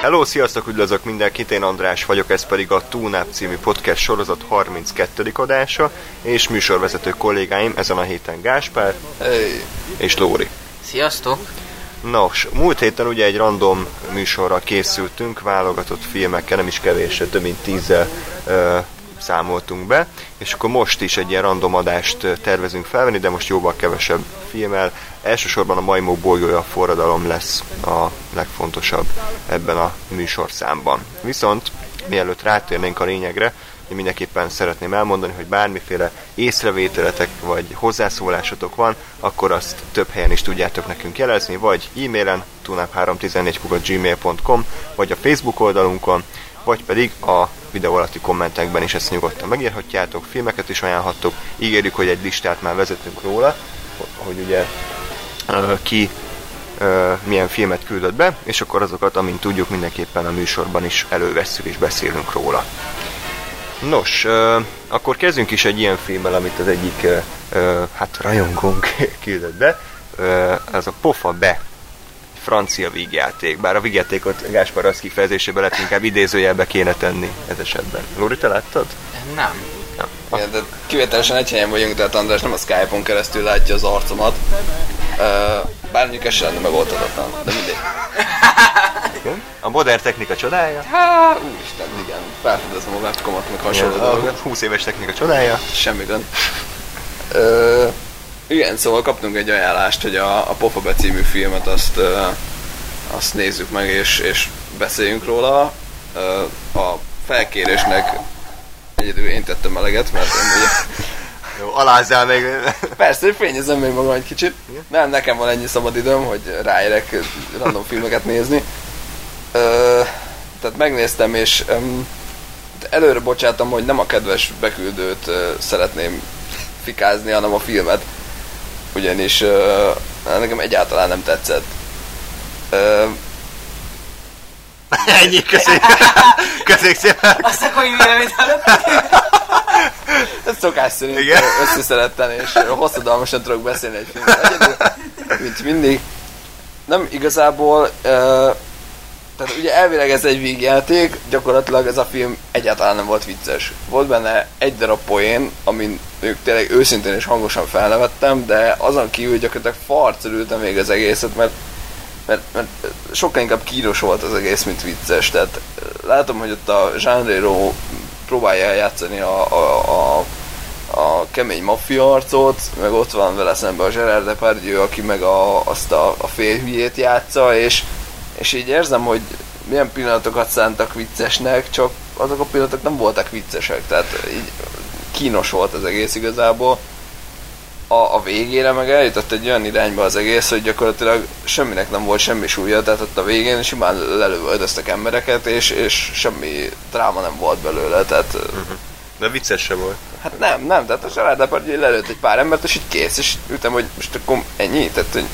Hello, sziasztok, üdvözlök mindenkit, én András vagyok, ez pedig a Túnáp című podcast sorozat 32. adása, és műsorvezető kollégáim ezen a héten Gáspár Hey. és Lóri. Sziasztok! Nos, múlt héten ugye egy random műsorra készültünk, válogatott filmekkel, nem is kevésre, több mint tízzel ö, számoltunk be, és akkor most is egy ilyen random adást tervezünk felvenni, de most jóval kevesebb filmmel. Elsősorban a Majmok bolygója forradalom lesz a legfontosabb ebben a műsorszámban. Viszont mielőtt rátérnénk a lényegre, én mindenképpen szeretném elmondani, hogy bármiféle észrevételetek vagy hozzászólásotok van, akkor azt több helyen is tudjátok nekünk jelezni, vagy e-mailen tunap314.gmail.com, vagy a Facebook oldalunkon, vagy pedig a videó alatti kommentekben is ezt nyugodtan megírhatjátok, filmeket is ajánlhattok, ígérjük, hogy egy listát már vezetünk róla, hogy ugye ki milyen filmet küldött be, és akkor azokat, amint tudjuk, mindenképpen a műsorban is elővesszük és beszélünk róla. Nos, akkor kezdjünk is egy ilyen filmmel, amit az egyik hát rajongónk küldött be. Ez a Pofa Be francia vígjáték, bár a vígjátékot Gáspár az kifejezésében lehet inkább idézőjelbe kéne tenni ez esetben. Lóri, te láttad? Nem. Nem. Igen, de kivételesen egy helyen vagyunk, tehát András nem a Skype-on keresztül látja az arcomat. Uh, bár mondjuk ez sem lenne megoldhatatlan, de mindegy. Igen? A modern technika csodája. Há, úristen, igen, felfedezem a webcomat, meg hasonló a dolgokat. 20 éves technika csodája. Semmi gond. Igen, szóval kaptunk egy ajánlást, hogy a, a Pofa Be című filmet azt, uh, azt nézzük meg és, és beszéljünk róla. Uh, a felkérésnek egyedül én tettem eleget, mert én ugye Jó, alázzál még. Persze, fényezem még magam egy kicsit. Nem, nekem van ennyi szabad időm, hogy ráérek random filmeket nézni. Ö, tehát megnéztem, és um, előre bocsátom, hogy nem a kedves beküldőt ö, szeretném fikázni, hanem a filmet. Ugyanis ö, nekem egyáltalán nem tetszett. Ö, Ennyi, köszönjük. Köszönjük szépen. Azt akkor véleményt Ez szokás szerint Igen. összeszeretten és hosszadalmasan tudok beszélni egy filmről egyedül, mint mindig. Nem igazából, uh, tehát ugye elvileg ez egy vígjáték, gyakorlatilag ez a film egyáltalán nem volt vicces. Volt benne egy darab poén, amin ők tényleg őszintén és hangosan felnevettem, de azon kívül gyakorlatilag farcerültem még az egészet, mert mert, mert sokkal inkább kínos volt az egész, mint vicces. Tehát látom, hogy ott a Reno próbálja játszani a, a, a, a kemény maffia arcot, meg ott van vele szemben a Gerard Depardieu, aki meg a, azt a, a félhülyét játsza, és, és így érzem, hogy milyen pillanatokat szántak viccesnek, csak azok a pillanatok nem voltak viccesek, tehát így kínos volt az egész igazából. A, a végére meg eljutott egy olyan irányba az egész, hogy gyakorlatilag semminek nem volt semmi súlya, tehát ott a végén simán lelövöldöztek embereket, és, és semmi dráma nem volt belőle, tehát De vicces se volt. hát nem, nem, tehát a Depardieu lelőtt egy pár embert, és így kész, és ütem, hogy most akkor ennyi, tehát hogy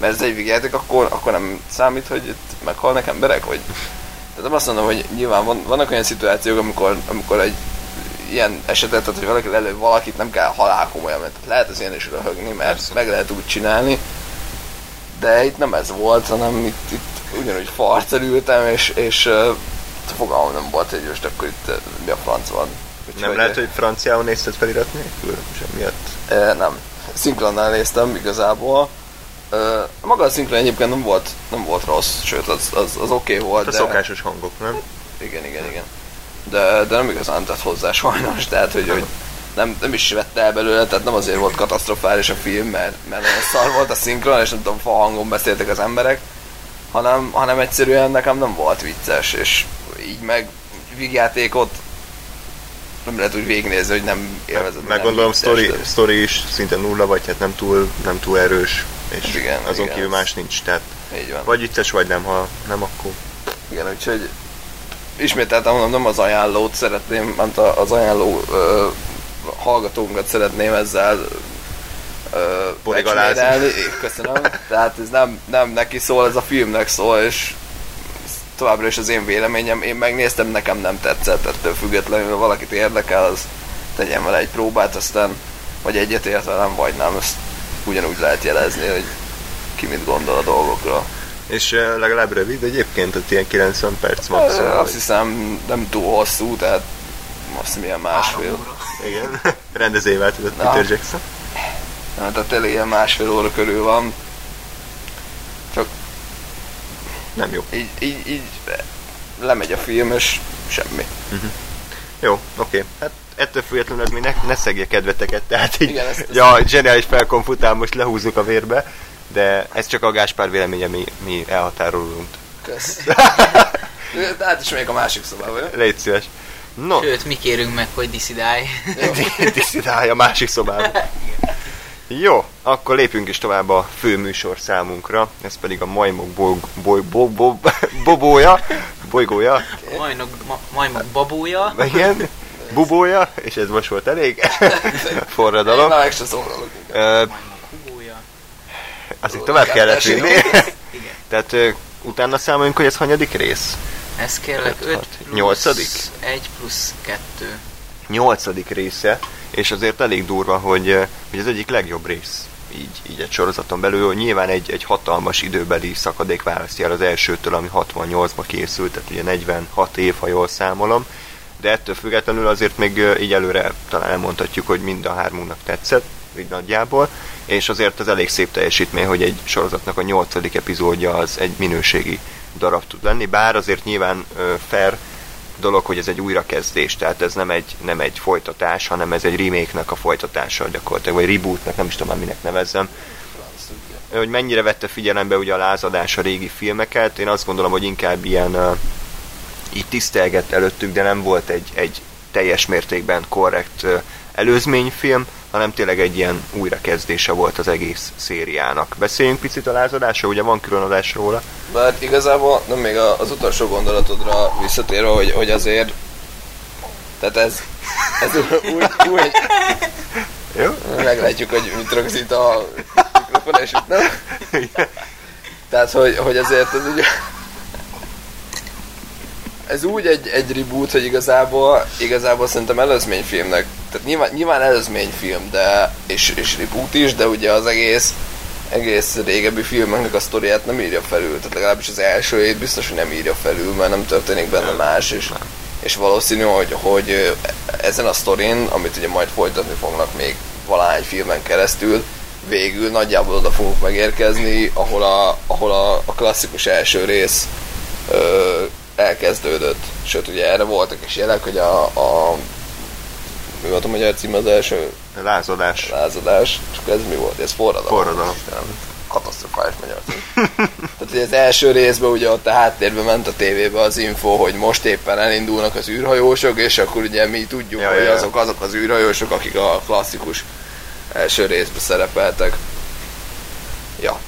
mert ez egy végjáték, akkor, akkor nem számít, hogy itt meghalnak emberek, vagy tehát nem azt mondom, hogy nyilván van, vannak olyan szituációk, amikor, amikor egy ilyen esetet, tehát hogy valaki lelő valakit, nem kell halál komolyan, mert lehet az ilyen is röhögni, mert Persze. meg lehet úgy csinálni, de itt nem ez volt, hanem itt, itt ugyanúgy farcerültem, és, és uh, fogalmam nem volt, hogy most akkor itt uh, mi a franc van. Nem lehet, hogy franciául nézted felirat nélkül? Sem miatt. Uh, nem. Szinkronnál néztem igazából. Uh, maga a szinkron egyébként nem volt, nem volt rossz, sőt az, az, az oké okay volt, A de... szokásos hangok, nem? Igen, igen, igen. De, de nem igazán tett hozzá sajnos, tehát hogy, hogy nem, nem is vette el belőle, tehát nem azért volt katasztrofális a film, mert, mert nagyon szar volt a szinkron, és nem tudom, fa hangon beszéltek az emberek, hanem, hanem egyszerűen nekem nem volt vicces, és így meg vígjátékot nem lehet úgy végignézni, hogy nem élvezed. Meg nem gondolom, story, story is szinte nulla, vagy hát nem túl, nem túl erős, és Igen, azon igen, kívül más nincs, tehát Így van. vagy vicces, vagy nem, ha nem, akkor Igen, úgyhogy ismételtem mondom, nem az ajánlót szeretném, mert az ajánló ö, hallgatónkat szeretném ezzel Borigalázni. Köszönöm. Tehát ez nem, nem neki szól, ez a filmnek szól, és továbbra is az én véleményem. Én megnéztem, nekem nem tetszett, ettől függetlenül, ha valakit érdekel, az tegyen vele egy próbát, aztán vagy egyetért velem, vagy nem, ezt ugyanúgy lehet jelezni, hogy ki mit gondol a dolgokról. És legalább rövid egyébként, ott ilyen 90 perc maximum. Azt hiszem nem túl hosszú, tehát azt milyen másfél. Igen, rendezőjével tudott Na. Peter Jackson. Hát tehát tényleg ilyen másfél óra körül van. Csak Nem jó. így, így, így lemegy a film, és semmi. Jó, oké. Hát ettől függetlenül ez még ne, ne szegje kedveteket, tehát így, Igen, ezt- ezt- ja, zseniális felkonfutál, most lehúzzuk a vérbe, de ez csak a Gáspár véleménye, mi, mi elhatárolunk. Kösz. De hát is még a másik szobába, jó? Légy szíves. No, Sőt, mi kérünk meg, hogy diszidálj. diszidálj a másik szobába. Jó, akkor lépjünk is tovább a fő műsor számunkra, ez pedig a majmok boly, boly, boly, boly, bobója, bolygója, Majmok, ma, majmok babója. igen, bubója, és ez most volt elég, forradalom. már meg se szólalok. Babója. azért tovább kellett vinni. Tehát utána számoljunk, hogy ez hanyadik rész? Ez kérlek Öt, 5 hat, plusz nyolcadik? 1 plusz 2. Nyolcadik része, és azért elég durva, hogy, ö, hogy az egyik legjobb rész így, így egy sorozaton belül, nyilván egy, egy hatalmas időbeli szakadék választja el az elsőtől, ami 68-ba készült, tehát ugye 46 év, ha jól számolom, de ettől függetlenül azért még ö, így előre talán elmondhatjuk, hogy mind a hármunknak tetszett, így nagyjából, és azért az elég szép teljesítmény, hogy egy sorozatnak a nyolcadik epizódja az egy minőségi darab tud lenni, bár azért nyilván ö, fair dolog, hogy ez egy újrakezdés, tehát ez nem egy, nem egy folytatás, hanem ez egy remake-nek a folytatása gyakorlatilag, vagy rebootnak, nem is tudom már minek nevezzem, hogy mennyire vette figyelembe ugye a lázadás a régi filmeket, én azt gondolom, hogy inkább ilyen uh, így tisztelgett előttük, de nem volt egy, egy teljes mértékben korrekt uh, előzményfilm, hanem tényleg egy ilyen újrakezdése volt az egész szériának. Beszéljünk picit a lázadásra, ugye van külön adás róla. De hát igazából, nem még az utolsó gondolatodra visszatérve, hogy, hogy azért tehát ez, ez úgy, úgy, Jó? meglátjuk, hogy mit rögzít a mikrofon, és nem. Tehát, hogy, hogy azért ez ugye... Ez úgy egy, egy reboot, hogy igazából, igazából szerintem előzményfilmnek, tehát nyilván, nyilván előzményfilm, de, és, és reboot is, de ugye az egész, egész régebbi filmeknek a sztoriát nem írja felül, tehát legalábbis az elsőjét biztos, hogy nem írja felül, mert nem történik benne más, és, és valószínű, hogy, hogy ezen a sztorin, amit ugye majd folytatni fognak még valány filmen keresztül, végül nagyjából oda fogunk megérkezni, ahol a, ahol a, a klasszikus első rész ö, elkezdődött. Sőt, ugye erre voltak is jelek, hogy a, a mi volt a magyar cím az első Lázadás. lázadás, csak ez mi volt? Ez forradalom. Forradalom. Nem, katasztrofális magyar cím. Tehát ugye az első részben ugye ott a háttérben ment a tévébe az info, hogy most éppen elindulnak az űrhajósok, és akkor ugye mi tudjuk, Ja, hogy ja. azok azok az űrhajósok, akik a klasszikus első részben szerepeltek. Ja.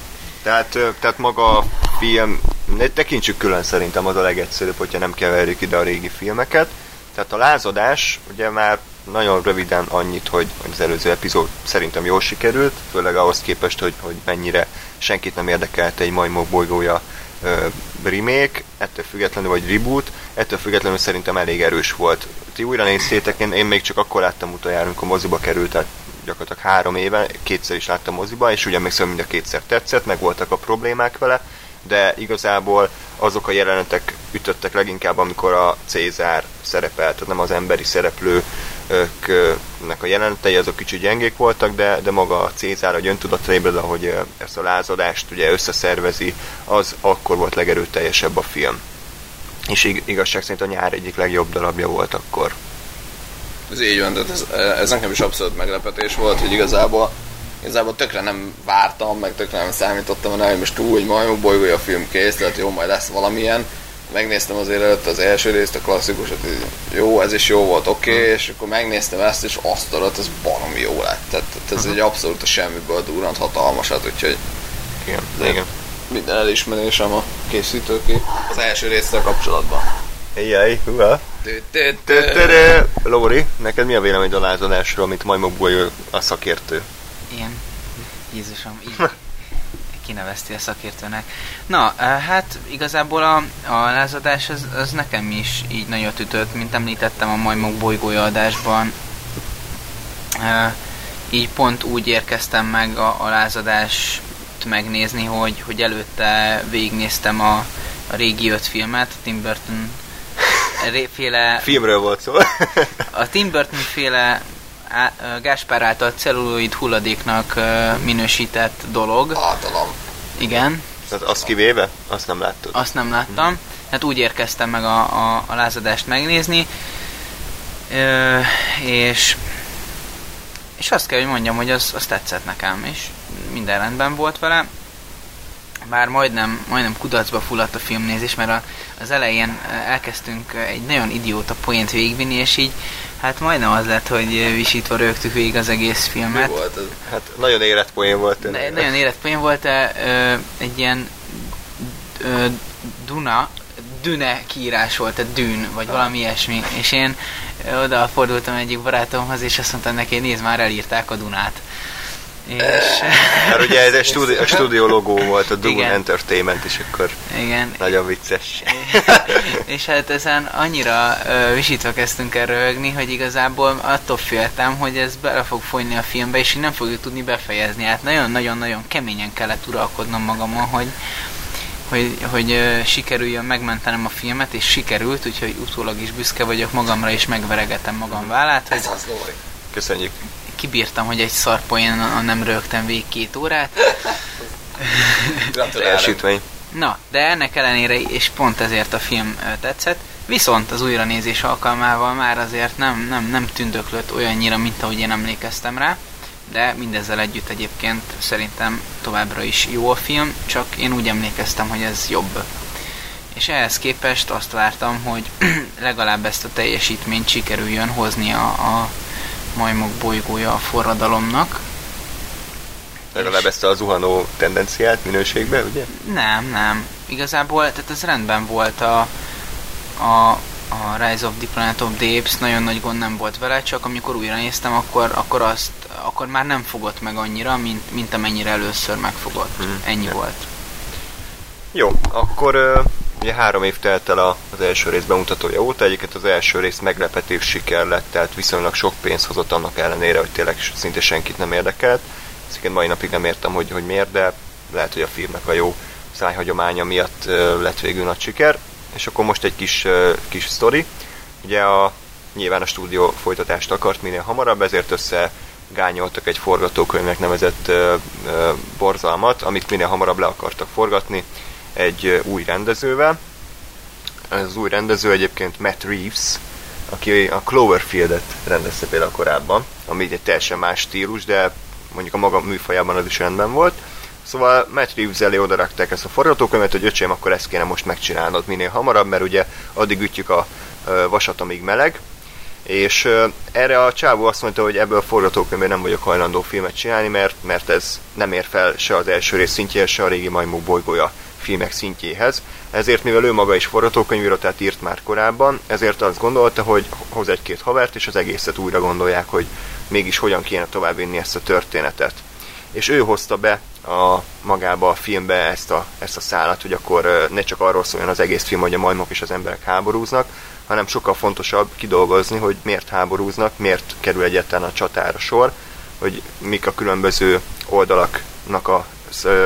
Tehát, tehát maga a film, ne tekintsük külön szerintem az a legegyszerűbb, hogyha nem keverjük ide a régi filmeket. Tehát a lázadás ugye már nagyon röviden annyit, hogy az előző epizód szerintem jól sikerült, főleg ahhoz képest, hogy, hogy mennyire senkit nem érdekelte egy majmok bolygója ö, remake, ettől függetlenül, vagy reboot, ettől függetlenül szerintem elég erős volt. Ti újra néztétek, én, én még csak akkor láttam utoljára, amikor moziba került, tehát gyakorlatilag három éve, kétszer is láttam moziba, és ugye szóval mind a kétszer tetszett, meg voltak a problémák vele, de igazából azok a jelenetek ütöttek leginkább, amikor a Cézár szerepelt, tehát nem az emberi szereplőknek a jelenetei, azok kicsit gyengék voltak, de, de maga a Cézár, hogy öntudatra ébred, ahogy ö, ezt a lázadást ugye összeszervezi, az akkor volt legerőteljesebb a film. És ig- igazság szerint a nyár egyik legjobb darabja volt akkor. Ez így van, tehát ez, ez nekem is abszolút meglepetés volt, hogy igazából igazából tökre nem vártam, meg tökre nem számítottam hogy most túl, hogy majmok bolygója a film kész, tehát jó, majd lesz valamilyen. Megnéztem azért előtt az első részt, a klasszikusat, jó, ez is jó volt, oké, okay, és akkor megnéztem ezt, és azt adott, ez baromi jó lett. Tehát, tehát ez egy abszolút a semmiből durrant hatalmasat, úgyhogy Igen, De- igen. minden elismerésem a készítőké az első résztel kapcsolatban. Ejjej, húha. Lóri, neked mi a vélemény a lázadásról, amit Majmok Bolyó a szakértő? Igen. Jézusom, így kinevezti a szakértőnek. Na, eh, hát igazából a, a lázadás az, az nekem is így nagyot ütött, mint említettem a Majmok bolygója adásban. Eh, így pont úgy érkeztem meg a, a lázadást megnézni, hogy, hogy előtte végignéztem a, a régi öt filmet, a Tim Burton féle Filmről volt szó. a Tim Burton féle á- Gáspár által celluloid hulladéknak minősített dolog. Általam. Igen, Tehát azt kivéve? Azt nem láttad. azt nem láttam. Hát úgy érkeztem meg a, a, a lázadást megnézni. Ö, és és azt kell, hogy mondjam, hogy az, az tetszett nekem, és minden rendben volt vele. Bár majdnem, majdnem kudarcba fulladt a filmnézés, mert a, az elején elkezdtünk egy nagyon idióta poént végigvinni, és így hát majdnem az lett, hogy visítva rögtük végig az egész Mi filmet. volt ez? Hát nagyon életpoén volt. De, nagyon életpoén volt, de ö, egy ilyen Duna, Düne kiírás volt, tehát Dűn, vagy valami ilyesmi, és én oda fordultam egyik barátomhoz, és azt mondtam neki, nézd már, elírták a Dunát. És Mert ugye ez egy stúdió, a stúdió logó volt, a Dune Igen. Entertainment, és akkor igen, nagyon vicces. és hát ezen annyira ö, visítva kezdtünk el röhögni, hogy igazából attól féltem, hogy ez bele fog folyni a filmbe, és így nem fogjuk tudni befejezni. Hát nagyon-nagyon-nagyon keményen kellett uralkodnom magamon, hogy, hogy, hogy sikerüljön megmentenem a filmet, és sikerült, úgyhogy utólag is büszke vagyok magamra, és megveregetem magam vállát, hogy Ez az, Lóri. Köszönjük. Kibírtam, hogy egy szarpoén nem rögtem végig két órát. Gratulálok. Teljesítmény. Na, de ennek ellenére, és pont ezért a film tetszett, viszont az újranézés alkalmával már azért nem, nem, nem tündöklött olyannyira, mint ahogy én emlékeztem rá, de mindezzel együtt egyébként szerintem továbbra is jó a film, csak én úgy emlékeztem, hogy ez jobb. És ehhez képest azt vártam, hogy legalább ezt a teljesítményt sikerüljön hozni a, a majmok bolygója a forradalomnak, Legalább ezt a zuhanó tendenciát minőségbe, ugye? Nem, nem. Igazából, tehát ez rendben volt a, a, a Rise of the Planet of the Apes, nagyon nagy gond nem volt vele, csak amikor újra néztem, akkor, akkor azt, akkor már nem fogott meg annyira, mint, mint amennyire először megfogott. Mhm. Ennyi Ja. volt. Jó, akkor ugye három év telt el az első rész bemutatója óta, egyébként az első rész meglepetés siker lett, tehát viszonylag sok pénz hozott annak ellenére, hogy tényleg szinte senkit nem érdekelt. Ezt mai napig nem értem, hogy, hogy miért, de lehet, hogy a filmnek a jó szájhagyománya miatt lett végül nagy siker. És akkor most egy kis, kis sztori. Ugye a, nyilván a stúdió folytatást akart minél hamarabb, ezért össze gányoltak egy forgatókönyvnek nevezett ö, ö, borzalmat, amit minél hamarabb le akartak forgatni egy új rendezővel. Ez az új rendező egyébként Matt Reeves, aki a Cloverfield-et rendezte például korábban, ami egy teljesen más stílus, de mondjuk a maga műfajában az is rendben volt. Szóval Matt Reeves elé odarakták ezt a forgatókönyvet, hogy öcsém, akkor ezt kéne most megcsinálnod minél hamarabb, mert ugye addig ütjük a vasat, amíg meleg, és erre a csávó azt mondta, hogy ebből a forgatókönyvben nem vagyok hajlandó filmet csinálni, mert, mert ez nem ér fel se az első rész szintjéhez, se a régi majmok bolygója filmek szintjéhez. Ezért, mivel ő maga is forgatókönyvíró, tehát írt már korábban, ezért azt gondolta, hogy hoz egy-két havert, és az egészet újra gondolják, hogy mégis hogyan kéne továbbvinni ezt a történetet. És ő hozta be a, magába a filmbe ezt a, ezt a szállat, hogy akkor ne csak arról szóljon az egész film, hogy a majmok és az emberek háborúznak, hanem sokkal fontosabb kidolgozni, hogy miért háborúznak, miért kerül egyáltalán a csatára sor, hogy mik a különböző oldalaknak a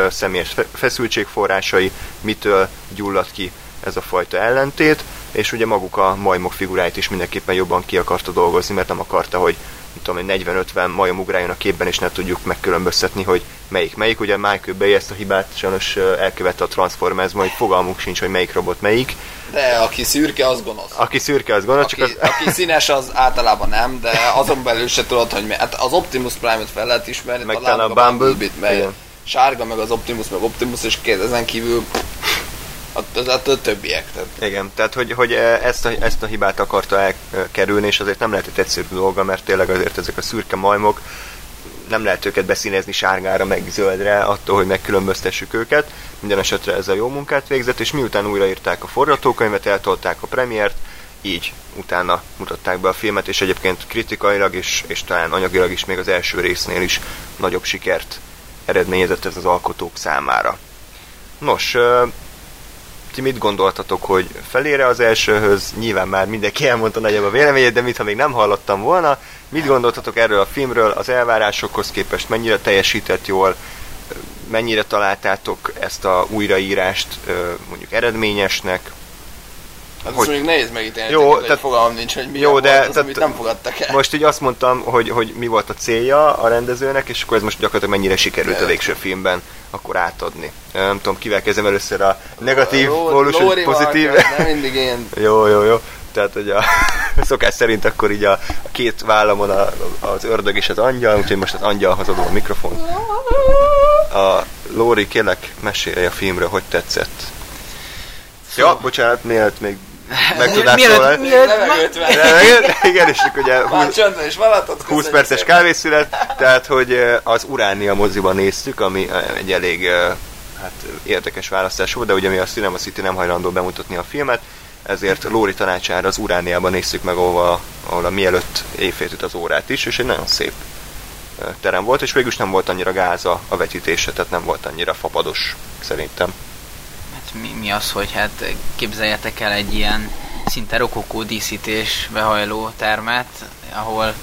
személyes fe- feszültségforrásai, mitől gyullad ki ez a fajta ellentét, és ugye maguk a majmok figuráit is mindenképpen jobban ki akarta dolgozni, mert nem akarta, hogy tudom, én, 40-50 majom ugráljon a képben, és ne tudjuk megkülönböztetni, hogy melyik melyik. Ugye Michael Bay ezt a hibát sajnos elkövette a Transformersban, hogy fogalmuk sincs, hogy melyik robot melyik. De aki szürke, az gonosz. Aki szürke, az gondol, Aki, csak az... aki színes, az általában nem, de azon belül se tudod, hogy mi. Hát az Optimus Prime-ot fel lehet ismerni, Meg talán a a Bumblebee, Bumblebee-t, igen. Sárga, meg az Optimus, meg Optimus, és két ezen kívül a, az, a többiek. Tehát Igen, tehát hogy, hogy eh, ezt, a, ezt a hibát akarta elkerülni, és azért nem lehetett egyszerű dolga, mert tényleg azért ezek a szürke majmok, nem lehet őket beszínezni sárgára, meg zöldre, attól, hogy megkülönböztessük őket. Minden esetre ez a jó munkát végzett, és miután újraírták a forgatókönyvet, eltolták a premiért, így utána mutatták be a filmet, és egyébként kritikailag és, és talán anyagilag is még az első résznél is nagyobb sikert eredményezett ez az alkotók számára. Nos, ti mit gondoltatok, hogy felére az elsőhöz? Nyilván már mindenki elmondta nagyjából a véleményét, de mintha még nem hallottam volna. Mit gondoltatok erről a filmről, az elvárásokhoz képest, mennyire teljesített jól, mennyire találtátok ezt a újraírást mondjuk eredményesnek? Hát Hogy- még nehéz megítélni, Jó, jó, tehát- fogalmam nincs, hogy mi jó, jó, de- volt az, tehát- amit nem fogadtak el. Most így azt mondtam, hogy, hogy mi volt a célja a rendezőnek, és akkor ez most gyakorlatilag mennyire sikerült a Igen. végső filmben akkor átadni. Nem tudom, kivel kezdem először a negatív pólus, vagy pozitív. Nem mindig én. Jó, jó, jó. Tehát, hogy a szokás szerint akkor így a, a két vállamon a, az ördög és az angyal, úgyhogy most az angyalhoz adom a mikrofon. A Lóri, kérlek, mesélj a filmről, hogy tetszett. Ja, bocsánat, mielőtt még meg tudnál Mielőtt- mielőtt- Levegőt igen, és ugye Már 20, csöndben is maradtad. 20 perces kávészület, tehát hogy az Uránia moziban néztük, ami egy elég hát, érdekes választás volt, de ugye mi a Cinema City nem hajlandó bemutatni a filmet, ezért Lóri tanácsára az Urániában néztük meg, ahol, ahol a mielőtt éjfélt üt az órát is, és egy nagyon szép terem volt, és végülis nem volt annyira gáza a vetítése, tehát nem volt annyira fapados szerintem. Mi, mi az, hogy hát képzeljetek el egy ilyen szinte rokokó díszítésbe hajló termet, ahol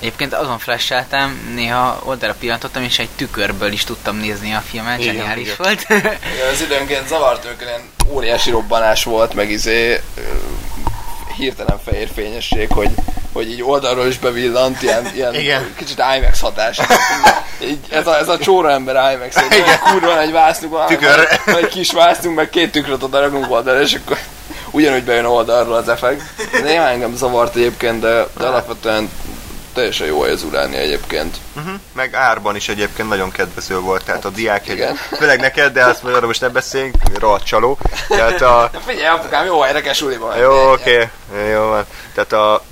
egyébként azon flasheltem, néha oldalra pillantottam, és egy tükörből is tudtam nézni a filmet, zseniális volt. Igen, az időnként zavart ők, óriási robbanás volt, meg izé hirtelen fehér fényesség, hogy, hogy így oldalról is bevillant, ilyen, ilyen Igen. kicsit IMAX hatás. Így, ez, a, ez a csóra ember IMAX, egy kurva egy vászlunk van, Tükör. egy kis vászlunk, meg két tükröt oda rakunk oldalra, és akkor ugyanúgy bejön oldalról az effekt. Néha engem zavart egyébként, de, de alapvetően teljesen jó az uráni egyébként. Uh-huh. Meg árban is egyébként nagyon kedvező volt, tehát a diák egy, főleg neked, de azt arra most ne beszéljünk, rohadt csaló. Tehát a, figyelj, apukám, jó helyre kell suliba. Jó, oké, okay. jó van. Tehát a...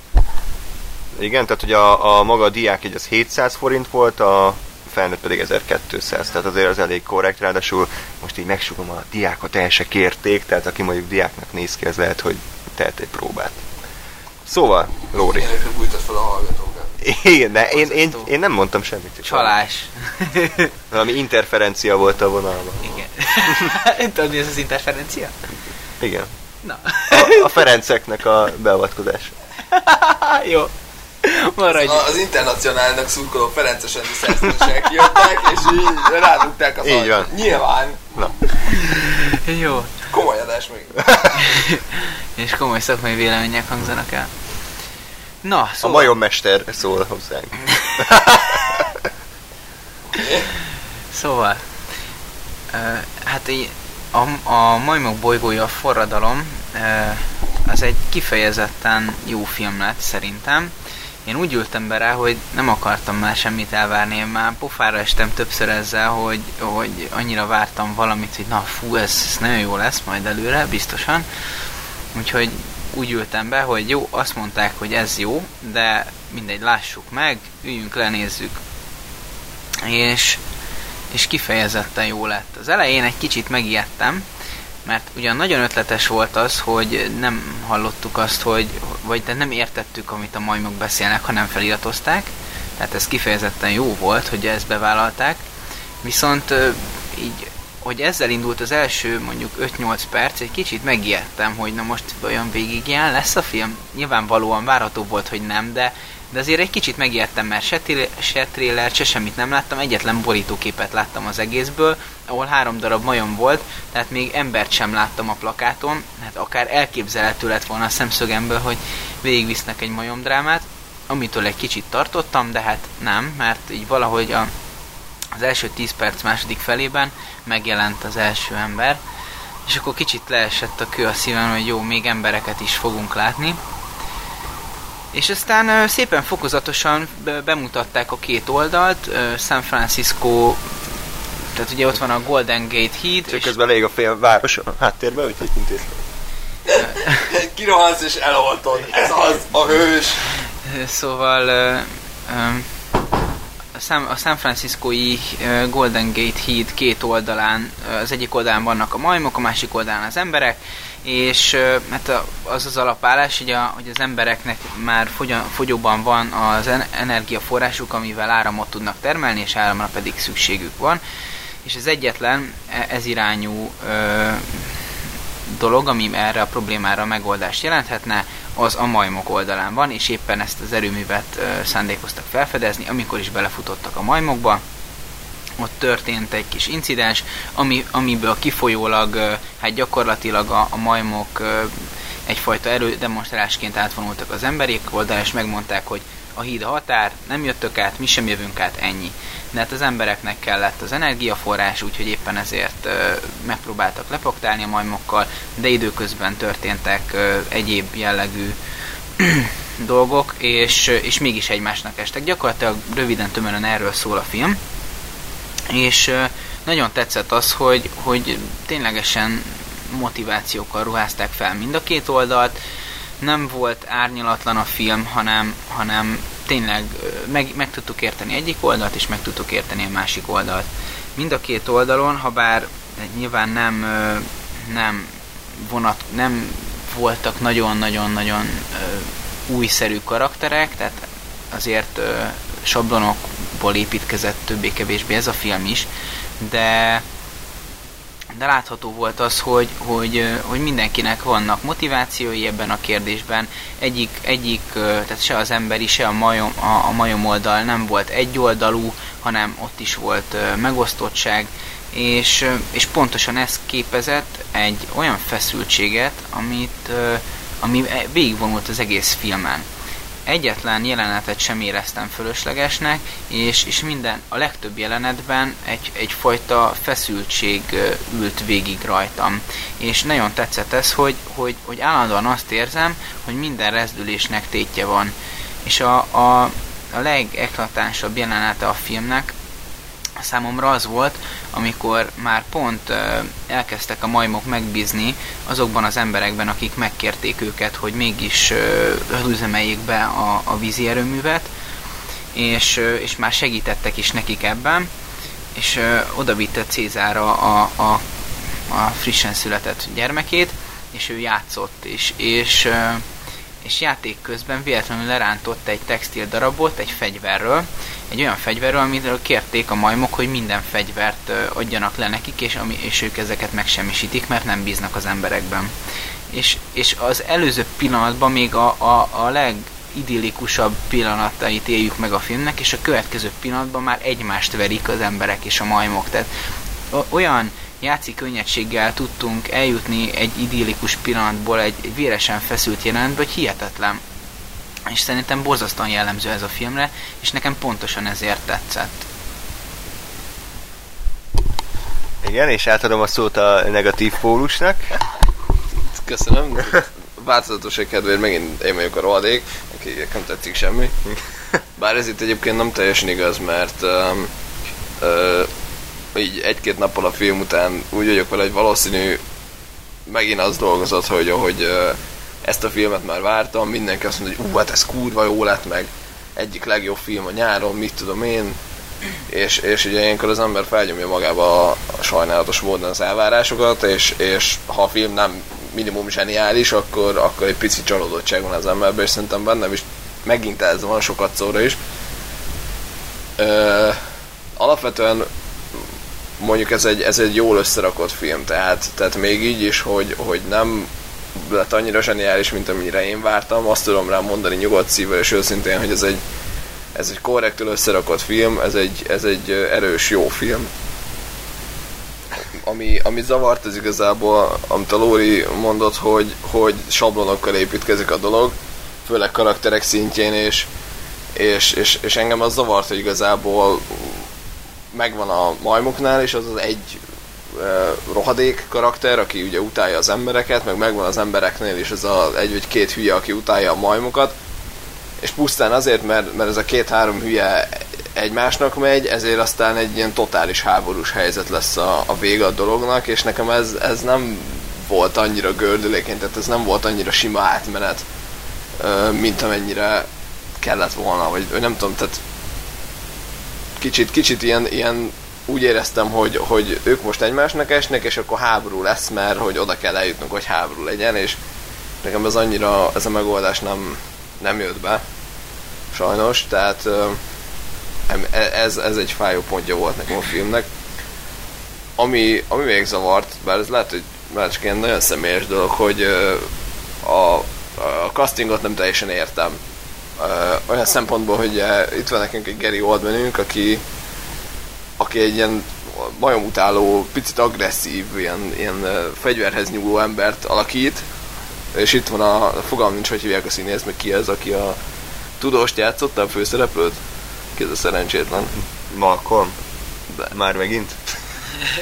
Igen, tehát hogy a, a maga a diák egy az 700 forint volt, a felnőtt pedig 1200, tehát azért az elég korrekt, ráadásul most így megsugom a diákot el se kérték, tehát aki mondjuk diáknak néz ki, az lehet, hogy tehet egy próbát. Szóval, Lóri. Bújtad fel a hallgatókat. Igen, de én, én, én nem mondtam semmit. Csalás. Valami interferencia volt a vonalban. Igen. Tudod, mi ez az interferencia? Igen. Na. A, a Ferenceknek a beavatkozása. Jó. Maradj. A- Az internacionálnak szurkoló Ferences Endi szerződések jöttek, és így rádugták az Így van. Nyilván, Na, Jó. komoly adás még. És komoly szakmai vélemények hangzanak el. Na, a szóval... majommester szól hozzánk. Szóval, ö, hát így a, a Majmok bolygója a forradalom, ö, az egy kifejezetten jó film lett szerintem. Én úgy ültem be rá, hogy nem akartam már semmit elvárni, én már pofára estem többször ezzel, hogy, hogy annyira vártam valamit, hogy na fú, ez, ez nagyon jó lesz majd előre, biztosan. Úgyhogy úgy ültem be, hogy jó, azt mondták, hogy ez jó, de mindegy, lássuk meg, üljünk le, nézzük. És és kifejezetten jó lett. Az elején egy kicsit megijedtem, mert ugyan nagyon ötletes volt az, hogy nem hallottuk azt, hogy, vagy nem értettük, amit a majmok beszélnek, hanem feliratozták, tehát ez kifejezetten jó volt, hogy ezt bevállalták, viszont így, hogy ezzel indult az első mondjuk 5-8 perc, egy kicsit megijedtem, hogy na most olyan végig ilyen lesz a film. Nyilvánvalóan várható volt, hogy nem, de de azért egy kicsit megijedtem, mert se, tré- se trailer, se semmit nem láttam, egyetlen borítóképet láttam az egészből, ahol három darab majom volt, tehát még embert sem láttam a plakáton, hát akár elképzelhető lett volna a szemszögemből, hogy végigvisznek egy majomdrámát, amitől egy kicsit tartottam, de hát nem, mert így valahogy a, az első 10 perc második felében megjelent az első ember, és akkor kicsit leesett a kő a szívem, hogy jó, még embereket is fogunk látni, és aztán szépen fokozatosan be- bemutatták a két oldalt, San Francisco, tehát ugye ott van a Golden Gate híd, Csak és közben elég a fél város a háttérben, úgyhogy intézem. Kirohansz és eloltod. Ez az, a hős. szóval a San, a San Franciscoi Golden Gate híd két oldalán, az egyik oldalán vannak a majmok, a másik oldalán az emberek, és hát az az alapállás, hogy, a, hogy az embereknek már fogyóban van az en, energiaforrásuk, amivel áramot tudnak termelni, és áramra pedig szükségük van, és ez egyetlen e, ez irányú dolog, ami erre a problémára megoldást jelenthetne, az a majmok oldalán van, és éppen ezt az erőművet szándékoztak felfedezni, amikor is belefutottak a majmokba. Ott történt egy kis incidens, ami, amiből kifolyólag, hát gyakorlatilag a, a majmok egyfajta erődemonstrálásként átvonultak az emberek oldalán, és megmondták, hogy a híd a határ, nem jöttök át, mi sem jövünk át, ennyi. De hát az embereknek kellett az energiaforrás, úgyhogy éppen ezért megpróbáltak lepaktálni a majmokkal, de időközben történtek egyéb jellegű dolgok, és, és mégis egymásnak estek. Gyakorlatilag röviden tömören erről szól a film, és nagyon tetszett az, hogy, hogy ténylegesen motivációkkal ruházták fel mind a két oldalt, nem volt árnyalatlan a film, hanem, hanem tényleg meg, meg tudtuk érteni egyik oldalt, és meg tudtuk érteni a másik oldalt. Mind a két oldalon, ha bár nyilván nem, nem vonat, nem voltak nagyon-nagyon-nagyon újszerű karakterek, tehát azért sablonokból építkezett többé-kevésbé ez a film is, de de látható volt az, hogy, hogy, hogy mindenkinek vannak motivációi ebben a kérdésben. Egyik, egyik tehát se az emberi, se a majom, a, a majom oldal nem volt egyoldalú, hanem ott is volt megosztottság, és, és pontosan ez képezett egy olyan feszültséget, amit, ami végigvonult az egész filmen egyetlen jelenetet sem éreztem fölöslegesnek, és, és minden, a legtöbb jelenetben egy, egyfajta feszültség ült végig rajtam. És nagyon tetszett ez, hogy, hogy, hogy állandóan azt érzem, hogy minden rezdülésnek tétje van. És a, a, a legeklatánsabb jelenete a filmnek számomra az volt, amikor már pont elkezdtek a majmok megbízni azokban az emberekben, akik megkérték őket, hogy mégis üzemeljék be a, a vízi erőművet, és, és már segítettek is nekik ebben, és oda vitte Cézára a, a, a frissen született gyermekét, és ő játszott is, és, és játék közben véletlenül lerántott egy textil darabot egy fegyverről, egy olyan fegyverről, amiről kérték a majmok, hogy minden fegyvert adjanak le nekik, és, ami, és ők ezeket megsemmisítik, mert nem bíznak az emberekben. És, és az előző pillanatban még a, a, a legidillikusabb pillanatait éljük meg a filmnek, és a következő pillanatban már egymást verik az emberek és a majmok. Tehát olyan játszik könnyedséggel tudtunk eljutni egy idillikus pillanatból egy véresen feszült jelentbe, hogy hihetetlen és szerintem borzasztóan jellemző ez a filmre, és nekem pontosan ezért tetszett. Igen, és átadom a szót a negatív pólusnak. Köszönöm. Változatosság kedvéért megint én vagyok a rohadék, aki nem tetszik semmi. Bár ez itt egyébként nem teljesen igaz, mert um, uh, így egy-két nappal a film után úgy vagyok vele, hogy valószínű megint az dolgozott, hogy ahogy ezt a filmet már vártam, mindenki azt mondja, hogy ú, hát ez kurva jó lett meg, egyik legjobb film a nyáron, mit tudom én, és, és ugye ilyenkor az ember felnyomja magába a, a sajnálatos módon az elvárásokat, és, és ha a film nem minimum zseniális, akkor, akkor egy pici csalódottság van az emberben, és szerintem bennem is megint ez van sokat szóra is. Ö, alapvetően mondjuk ez egy, ez egy jól összerakott film, tehát, tehát még így is, hogy, hogy nem lett annyira zseniális, mint amire én vártam. Azt tudom rá mondani nyugodt szívvel és őszintén, hogy ez egy, ez egy korrektül összerakott film, ez egy, ez egy erős, jó film. Ami, ami zavart, ez igazából, amit a Lóri mondott, hogy, hogy sablonokkal építkezik a dolog, főleg karakterek szintjén, és, és, és, és engem az zavart, hogy igazából megvan a majmoknál, és az az egy rohadék karakter, aki ugye utálja az embereket, meg megvan az embereknél is ez a egy vagy két hülye, aki utálja a majmokat, és pusztán azért, mert, mert ez a két-három hülye egymásnak megy, ezért aztán egy ilyen totális háborús helyzet lesz a, a vége a dolognak, és nekem ez, ez nem volt annyira gördülékeny, tehát ez nem volt annyira sima átmenet, mint amennyire kellett volna, vagy, vagy nem tudom, tehát kicsit, kicsit ilyen, ilyen úgy éreztem, hogy, hogy ők most egymásnak esnek, és akkor háború lesz, mert hogy oda kell eljutnunk, hogy háború legyen, és nekem ez annyira, ez a megoldás nem, nem jött be, sajnos, tehát e- ez, ez egy fájó pontja volt nekem a filmnek. Ami, ami még zavart, bár ez lehet, hogy már csak ilyen nagyon személyes dolog, hogy a, a castingot nem teljesen értem. Olyan szempontból, hogy ö, itt van nekünk egy Gary Oldmanünk, aki aki egy ilyen majomutáló, picit agresszív, ilyen, ilyen ö, fegyverhez nyúló embert alakít, és itt van a, a fogalm nincs, hogy hívják a színész, meg ki ez, aki a tudóst játszotta, a főszereplőt? Ki ez a szerencsétlen? Malcolm. De. Már megint?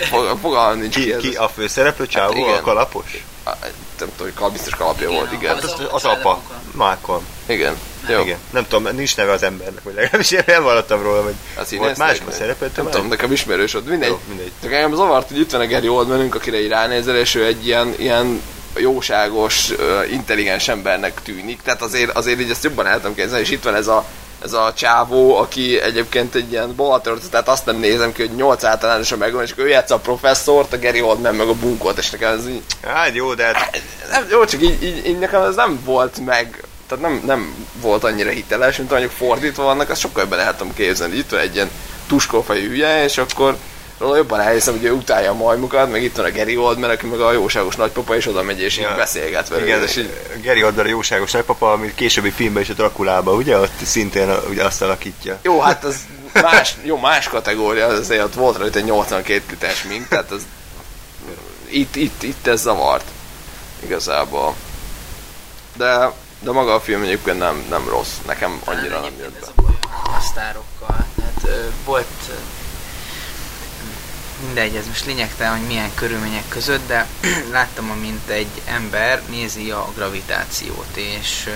Fog- Fogalm nincs ki, Ki, ez. ki a főszereplő csávó, igen. a kalapos? A, nem tudom, hogy kal- biztos kalapja volt, igen. Hát Az az, apa, az apa. Malcolm. Igen. Jó. Igen. Nem tudom, nincs neve az embernek, vagy legalábbis én hallottam róla, hogy Az volt másban vagy? szerepelt. Nem tudom, nekem ismerős ott, mindegy. Jó, mindegy. Csak engem zavart, hogy itt van a Gary Oldmanünk, akire így ránézel, és ő egy ilyen, ilyen jóságos, intelligens embernek tűnik. Tehát azért, azért így ezt jobban el tudom képzelni, és itt van ez a, ez a csávó, aki egyébként egy ilyen baltört, tehát azt nem nézem ki, hogy 8 általánosan megvan, és ő játsza a professzort, a Gary Oldman meg a bunkot, és nekem ez így, Hát jó, de hát nem, jó, csak így, így, így, nekem ez nem volt meg, tehát nem, nem volt annyira hiteles, mint mondjuk fordítva vannak, azt sokkal jobban el tudom képzelni. Itt van egy ilyen tuskófejű hülye, és akkor róla jobban elhiszem, hogy ő utálja a majmukat, meg itt van a Gary Oldman, aki meg a jóságos nagypapa, és oda megy, és Ja. így beszélget velük. igen, és így, Gary Oldman a jóságos nagypapa, ami későbbi filmben is a Drakulában, ugye? Ott szintén ugye azt alakítja. jó, hát az más, jó, más kategória, az azért ott volt rajta egy 82 literes mink, tehát az itt, itt, itt ez zavart igazából. De, de maga a film egyébként nem, nem rossz, nekem annyira nem jött be. ez a baj a sztárokkal. Tehát ö, volt ö, mindegy, ez most lényegtelen, hogy milyen körülmények között, de láttam, amint egy ember nézi a gravitációt, és,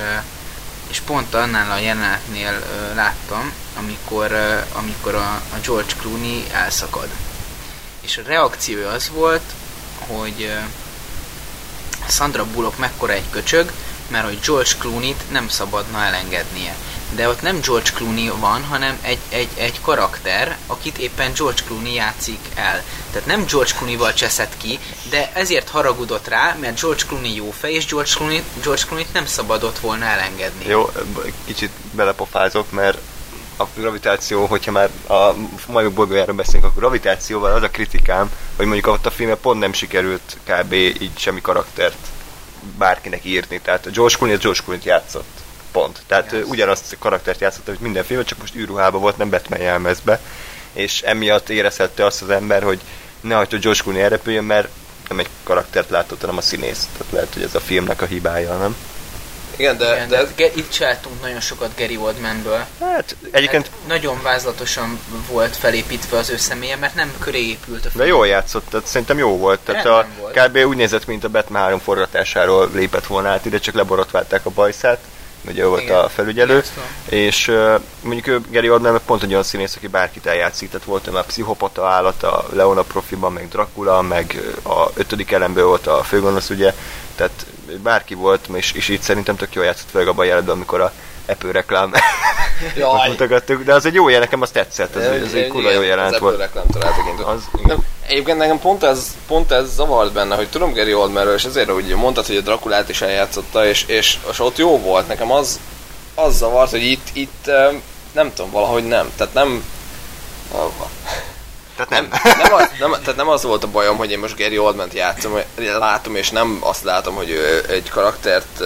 és pont annál a jelenetnél láttam, amikor, amikor a, a George Clooney elszakad. És a reakció az volt, hogy Sandra Bullock mekkora egy köcsög, mert hogy George Clooney-t nem szabadna elengednie. De ott nem George Clooney van, hanem egy, egy, egy karakter, akit éppen George Clooney játszik el. Tehát nem George Clooney-val cseszett ki, de ezért haragudott rá, mert George Clooney jó fej, és George Clooney, George Clooney-t nem szabadott volna elengedni. Jó, kicsit belepofázok, mert a gravitáció, hogyha már a majmok bolygójáról beszélünk, a gravitációval az a kritikám, hogy mondjuk ott a filmben pont nem sikerült kb. így semmi karaktert bárkinek írni. Tehát George Clooney az George Clooney-t játszott. Pont. Tehát Yes. ugyanazt a karaktert játszott, hogy minden filmben, csak most űrruhában volt, nem Batman jelmezbe. És emiatt érezhette azt az ember, hogy ne hagyd, hogy George Clooney elrepüljön, mert nem egy karaktert látott, hanem a színész. Tehát lehet, hogy ez a filmnek a hibája, nem? Igen, de, Igen, de, de ge- itt csináltunk nagyon sokat Gary Oldmanből. Hát egyébként Hát nagyon vázlatosan volt felépítve az ő személye, mert nem köré épült a film. De jól játszott, tehát szerintem jó volt. Tehát a, Rendben volt. kb. úgy nézett, mint a Batman 3 forgatásáról lépett volna át ide, csak leborotválták a bajszát, ugye ő volt Igen. a felügyelő, és uh, mondjuk ő, Gary Oldman pont egy olyan színész, aki bárkit eljátszik, tehát volt ő már pszichopata állat, a Leona profiban, meg Dracula, meg a ötödik elemből volt a főgonosz, ugye, tehát bárki volt, és, és így szerintem tök jól játszott, főleg abban a jelenetben, amikor a Apple reklám mutogattuk, de az egy jó jel, nekem az tetszett, az, az egy kurva jó jelent volt. Nem találtak Az, nem, egyébként nekem pont ez, pont ez zavart benne, hogy tudom Gary Oldmanről, és ezért úgy mondtad, hogy a Drakulát is eljátszotta, és, és, és ott jó volt. Nekem az, az zavart, hogy itt, itt em, nem tudom, valahogy nem. Tehát nem... tehát Nem, nem. nem, az, nem, tehát nem az volt a bajom, hogy én most Gary Oldman-t játszom, látom, és nem azt látom, hogy ő egy karaktert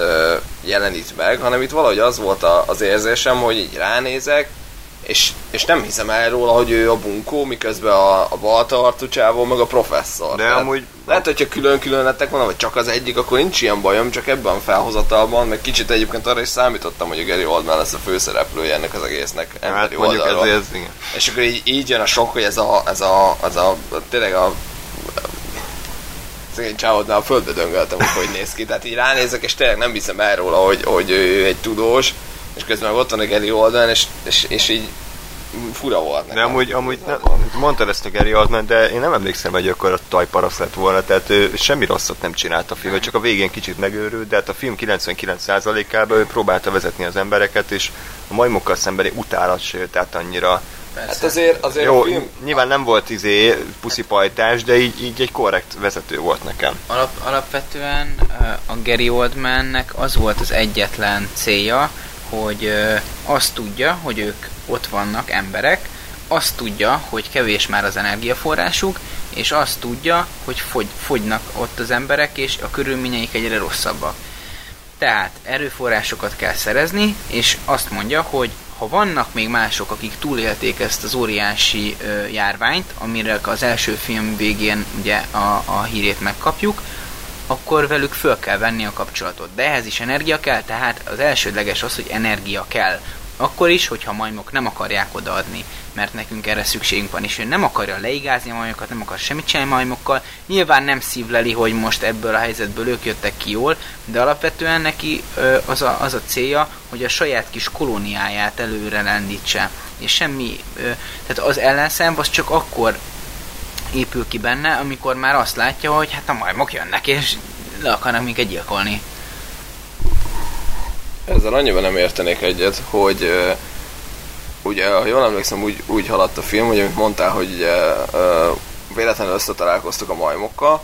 jelenít meg, hanem itt valahogy az volt a, az érzésem, hogy így ránézek, és, és nem hiszem el róla, hogy ő a bunkó, miközben a, a balta arcú csávó, meg a professzor. De Tehát amúgy- Lehet, hogyha külön-külön lettek volna, vagy csak az egyik, akkor nincs ilyen bajom, csak ebben a felhozatalban, meg kicsit egyébként arra is számítottam, hogy a Gary Oldman lesz a főszereplője ennek az egésznek. Hát mondjuk ez, ez igen. És akkor így, így jön a sok, hogy ez a, ez a, ez a tényleg a szegény csávodnál a földbe döngöltem, hogy hogy néz ki. Tehát így ránézek, és tényleg nem hiszem el róla, hogy, hogy ő egy tudós, és közben ott van a Gary Oldman, és, és, és így fura volt De nekem. amúgy, amúgy nem, mondtad ezt a Gary Oldman, de én nem emlékszem, hogy akkor a tajparasz lett volna, tehát ő semmi rosszat nem csinált a film, csak a végén kicsit megőrült, de hát a film 99%-ában ő próbálta vezetni az embereket, és a majmokkal szembeni utálat se jött át annyira persze. Hát azért, azért Jó, a film... nyilván nem volt izé puszipajtás, de így, így egy korrekt vezető volt nekem. Alap, alapvetően a Gary Oldmannek az volt az egyetlen célja, hogy azt tudja, hogy ők ott vannak emberek, azt tudja, hogy kevés már az energiaforrásuk, és azt tudja, hogy fogy, fogynak ott az emberek, és a körülményeik egyre rosszabbak. Tehát erőforrásokat kell szerezni, és azt mondja, hogy ha vannak még mások, akik túlélték ezt az óriási ö, járványt, amire az első film végén ugye a, a hírét megkapjuk, akkor velük föl kell venni a kapcsolatot. De ehhez is energia kell, tehát az elsődleges az, hogy energia kell. Akkor is, hogyha majmok nem akarják odaadni, mert nekünk erre szükségünk van, és ő nem akarja leigázni a majmokat, nem akar semmit csinálni majmokkal, nyilván nem szívleli, hogy most ebből a helyzetből ők jöttek ki jól, de alapvetően neki ö, az, a, az a célja, hogy a saját kis kolóniáját előre lendítse. És semmi, ö, tehát az ellenszem az csak akkor épül ki benne, amikor már azt látja, hogy hát a majmok jönnek, és le akarnak minket gyilkolni. Ezzel annyiban nem értenék egyet, hogy ugye, ha jól emlékszem, úgy, úgy haladt a film, hogy amit mondtál, hogy ugye, véletlenül összetalálkoztak a majmokkal,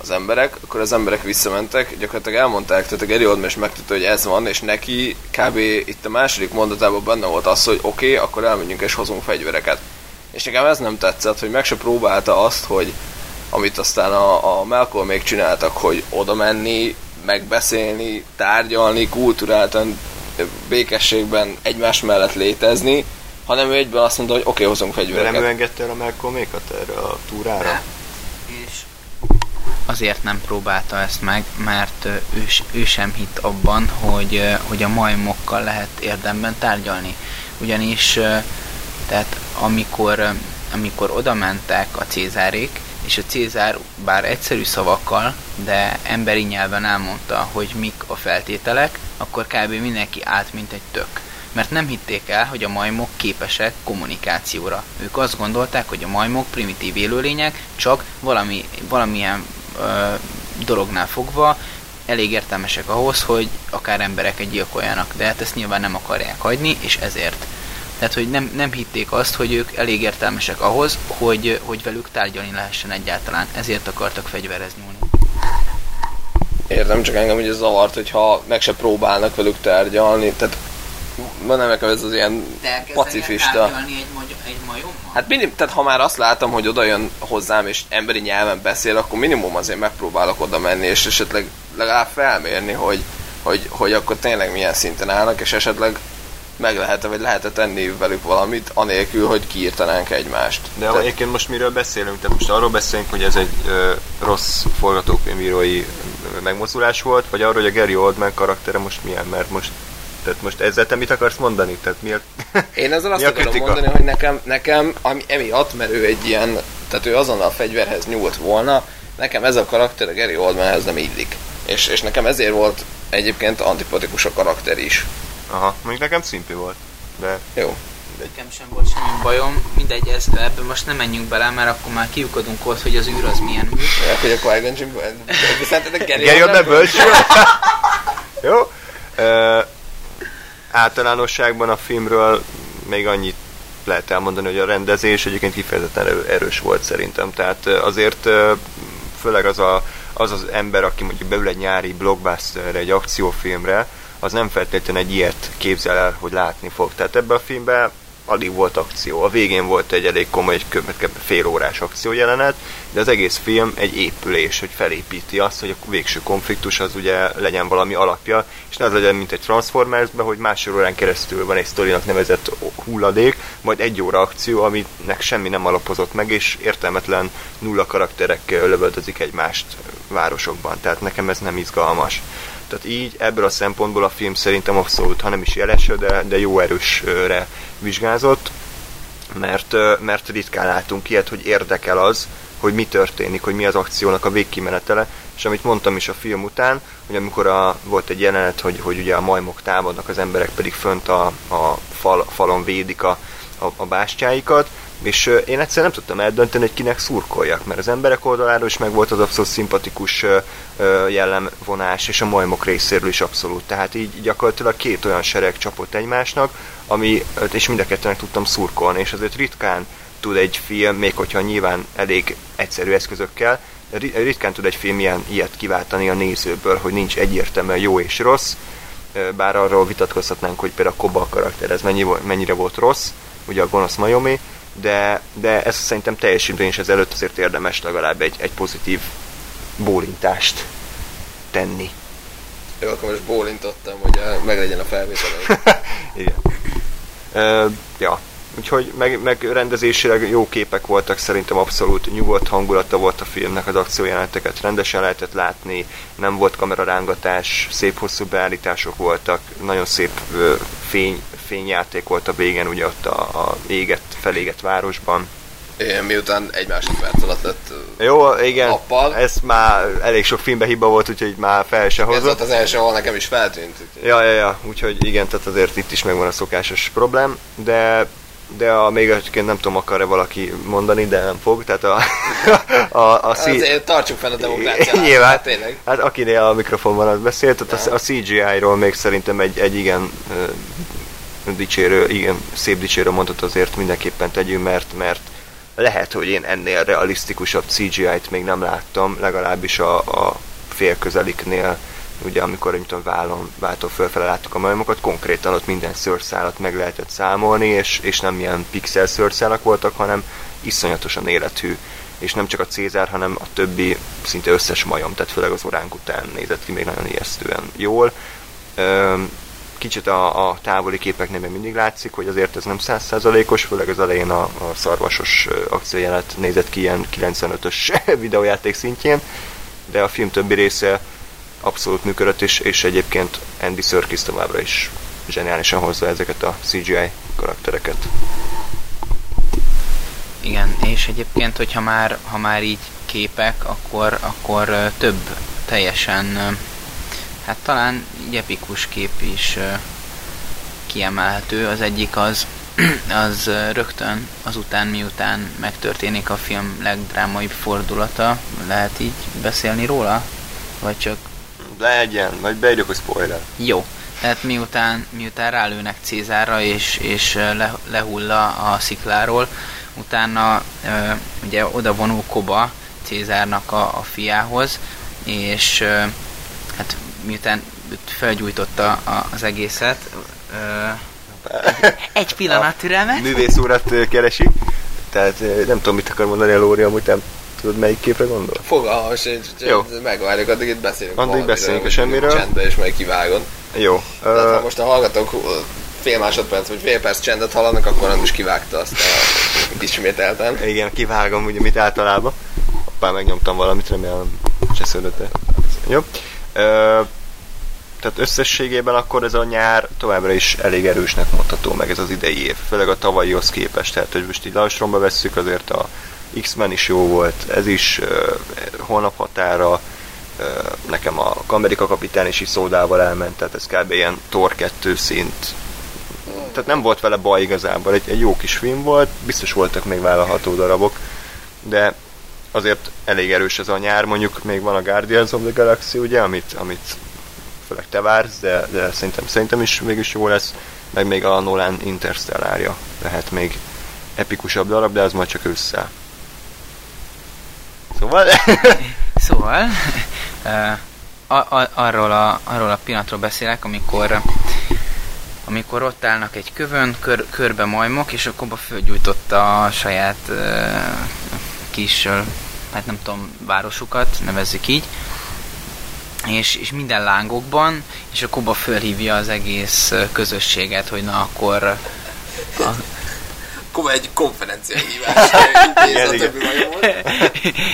az emberek, akkor az emberek visszamentek, gyakorlatilag elmondták, tehát a Gary Oldman is megtudta, hogy ez van, és neki kb. itt a második mondatában benne volt az, hogy oké, okay, akkor elmegyünk és hozunk fegyvereket. És nekem ez nem tetszett, hogy meg se próbálta azt, hogy amit aztán a, a Malcolm még csináltak, hogy oda menni, megbeszélni, tárgyalni, kulturáltan, békességben egymás mellett létezni, hanem ő egyben azt mondta, hogy oké, okay, hozunk De nem fegyvereket. ő engedte el a Malcolmékat erre a túrára? És azért nem próbálta ezt meg, mert ő, ő sem hitt abban, hogy, hogy a majmokkal lehet érdemben tárgyalni. Ugyanis tehát amikor, amikor oda mentek a Cézárék, és a Cézár bár egyszerű szavakkal, de emberi nyelven elmondta, hogy mik a feltételek, akkor kb. mindenki állt, mint egy tök. Mert nem hitték el, hogy a majmok képesek kommunikációra. Ők azt gondolták, hogy a majmok primitív élőlények, csak valami, valamilyen ö, dolognál fogva elég értelmesek ahhoz, hogy akár embereket gyilkoljanak. De hát ezt nyilván nem akarják hagyni, és ezért. Tehát, hogy nem, nem hitték azt, hogy ők elég értelmesek ahhoz, hogy, hogy velük tárgyalni lehessen egyáltalán. Ezért akartak fegyverhez nyúlni. Értem, csak engem ugye zavart, hogyha meg se próbálnak velük tárgyalni, tehát van nekem ez az ilyen pacifista. egy, magy- egy majommal? Hát minimum, tehát ha már azt látom, hogy oda jön hozzám és emberi nyelven beszél, akkor minimum azért megpróbálok oda menni, és esetleg legalább felmérni, hogy, hogy, hogy akkor tényleg milyen szinten állnak, és esetleg meg lehet vagy lehet tenni velük valamit, anélkül, hogy kiírtanánk egymást. De Tehát... egyébként most miről beszélünk? Tehát most arról beszélünk, hogy ez egy ö, rossz forgatókönyvírói megmozdulás volt, vagy arról, hogy a Gary Oldman karaktere most milyen, mert most tehát most ezzel te mit akarsz mondani? Tehát mi a... Én ezzel azt akarom kritika? mondani, hogy nekem, nekem ami emiatt, mert ő egy ilyen, tehát ő azonnal a fegyverhez nyúlt volna, nekem ez a karakter a Gary Oldmanhez nem illik. És, és nekem ezért volt egyébként antipatikus a karakter is. Aha, mondjuk nekem szimpi volt. De Jó. Nekem sem volt semmi bajom, mindegy, ez, ebbe most nem menjünk bele, mert akkor már kiukadunk ott, hogy az űr az milyen űr. Olyan, hogy a Qui-Gon Jinn, szerinted a Gary, Oldman bölcs? Jó? Ö, általánosságban a filmről még annyit lehet elmondani, hogy a rendezés egyébként kifejezetten erő- erős volt szerintem. Tehát azért főleg az, a, az az ember, aki mondjuk beül egy nyári blockbusterre, egy akciófilmre, az nem feltétlenül egy ilyet képzel el, hogy látni fog. Tehát ebben a filmben alig volt akció. A végén volt egy elég komoly, egy fél órás akciójelenet, de az egész film egy épülés, hogy felépíti azt, hogy a végső konfliktus az ugye legyen valami alapja, és ne az legyen, mint egy Transformersben, hogy másfél órán keresztül van egy sztorinak nevezett hulladék, majd egy óra akció, aminek semmi nem alapozott meg, és értelmetlen nulla karakterek lövöldözik egymást városokban. Tehát nekem ez nem izgalmas. Tehát így ebből a szempontból a film szerintem abszolút, ha nem is jeleső, de, de jó erősre vizsgázott, mert, mert ritkán látunk ilyet, hogy érdekel az, hogy mi történik, hogy mi az akciónak a végkimenetele, és amit mondtam is a film után, hogy amikor a, volt egy jelenet, hogy, hogy ugye a majmok támadnak, az emberek pedig fönt a, a fal, falon védik a, a, a bástyáikat, És én egyszerűen nem tudtam eldönteni, hogy kinek szurkoljak, mert az emberek oldaláról is meg volt az abszolút szimpatikus jellemvonás, és a majmok részéről is abszolút. Tehát így gyakorlatilag két olyan sereg csapott egymásnak, ami, és mind a kettőnek tudtam szurkolni, és azért ritkán tud egy film, még hogyha nyilván elég egyszerű eszközökkel, ri- ritkán tud egy film ilyen, ilyet kiváltani a nézőből, hogy nincs egyértelműen jó és rossz, bár arról vitatkozhatnánk, hogy például a Koba karakter ez mennyi, mennyire volt rossz, ugye a gonosz Majomi, de, de ez szerintem teljes időnés előtt azért érdemes legalább egy, egy pozitív bólintást tenni. Jó, akkor most bólintottam, hogy a, meglegyen a felvétel. Igen. Ö, ja, úgyhogy meg, meg rendezésileg jó képek voltak, szerintem abszolút nyugodt hangulata volt a filmnek, az akciójeleneteket rendesen lehetett látni, nem volt kamerarángatás, szép hosszú beállítások voltak, nagyon szép ö, fény, fényjáték volt a végén, ugye ott a, a égett, felégett városban. Én miután egy másodperc alatt lett Jó, igen, Nappal. ez már elég sok filmbe hiba volt, úgyhogy már fel se Ez hozott. volt az első, ahol nekem is feltűnt. úgyhogy- Ja, ja, ja, úgyhogy igen, tehát azért itt is megvan a szokásos problém, de de a, még egyébként nem tudom, akar-e valaki mondani, de nem fog, tehát a, a, a, C- Azért tartsuk fenn a demokráciát. Nyilván. Hát tényleg. Hát akinél a mikrofon van, az beszélt, tehát a, a CGI-ról még szerintem egy, egy igen dicsérő, igen, szép dicsérő mondat azért mindenképpen tegyünk, mert, mert lehet, hogy én ennél realisztikusabb CGI-t még nem láttam, legalábbis a, a félközeliknél, ugye amikor, mint a vállon, váltó fölfele láttuk a majomokat, konkrétan ott minden szőrszálat meg lehetett számolni, és, és nem ilyen pixel szőrszálak voltak, hanem iszonyatosan élethű és nem csak a Cézár, hanem a többi szinte összes majom, tehát főleg az oránk után nézett ki még nagyon ijesztően jól. Kicsit a, a távoli képeknél még mindig látszik, hogy azért ez nem százszázalékos, főleg az elején a, a szarvasos akciójelet nézett ki ilyen 95-ös videójáték szintjén, de a film többi része abszolút működött, és, és egyébként Andy Serkis továbbra is zseniálisan hozza ezeket a CGI karaktereket. Igen, és egyébként, hogyha már, ha már így képek, akkor, akkor több teljesen, hát talán így epikus kép is kiemelhető. Az egyik az, az rögtön azután, miután megtörténik a film legdrámaibb fordulata, lehet így beszélni róla? Vagy csak Legyen, vagy beírjuk, hogy spoiler. jó. Tehát miután, miután rálőnek Cézárra és, és le, lehull a a szikláról, utána ö, ugye oda vonul Koba Cézárnak a, a fiához, és ö, hát miután felgyújtotta a, az egészet, ö, egy pillanat türelmet. művész urat keresi. Tehát nem tudom, mit akar mondani a Lóri, amúgy nem tudod, melyik képre gondol? Fogalmam sincs, Jó. megvárjuk, addig itt beszélünk. Addig beszéljünk a semmiről. Csendben és majd kivágod. Jó. Tehát ha Ö, most a hallgatók fél másodperc vagy fél perc csendet hallanak, akkor nem is kivágta azt a ismételten. igen, kivágom, ugye, mit általában. Hoppá, megnyomtam valamit, remélem csesződött -e. Jó. Ö, tehát összességében akkor ez a nyár továbbra is elég erősnek mondható meg ez az idei év, főleg a tavalyihoz képest, tehát hogy most így lassromba vesszük, azért a X-Men is jó volt, ez is uh, holnap határa, uh, nekem a Amerika kapitány is is szódával elment, tehát ez kb. ilyen Thor 2 szint. Tehát nem volt vele baj igazából, egy, egy jó kis film volt, biztos voltak még vállalható darabok, de azért elég erős ez a nyár, mondjuk még van a Guardians of the Galaxy, ugye, amit, amit főleg te vársz, de, de szerintem, szerintem is mégis jó lesz, meg még a Nolan Interstellárja lehet még epikusabb darab, de az majd csak ősszel. Szóval, Szóval, a, a, arról, a, arról a pillanatról beszélek, amikor amikor ott állnak egy kövön, kör, körbe majmok, és akkor fölgyújtotta a saját ö, kis, hát nem tudom, városukat, nevezzük így, és, és minden lángokban, és akkor Koba fölhívja az egész közösséget, hogy na akkor a, egy konferencia hívás. Igen, a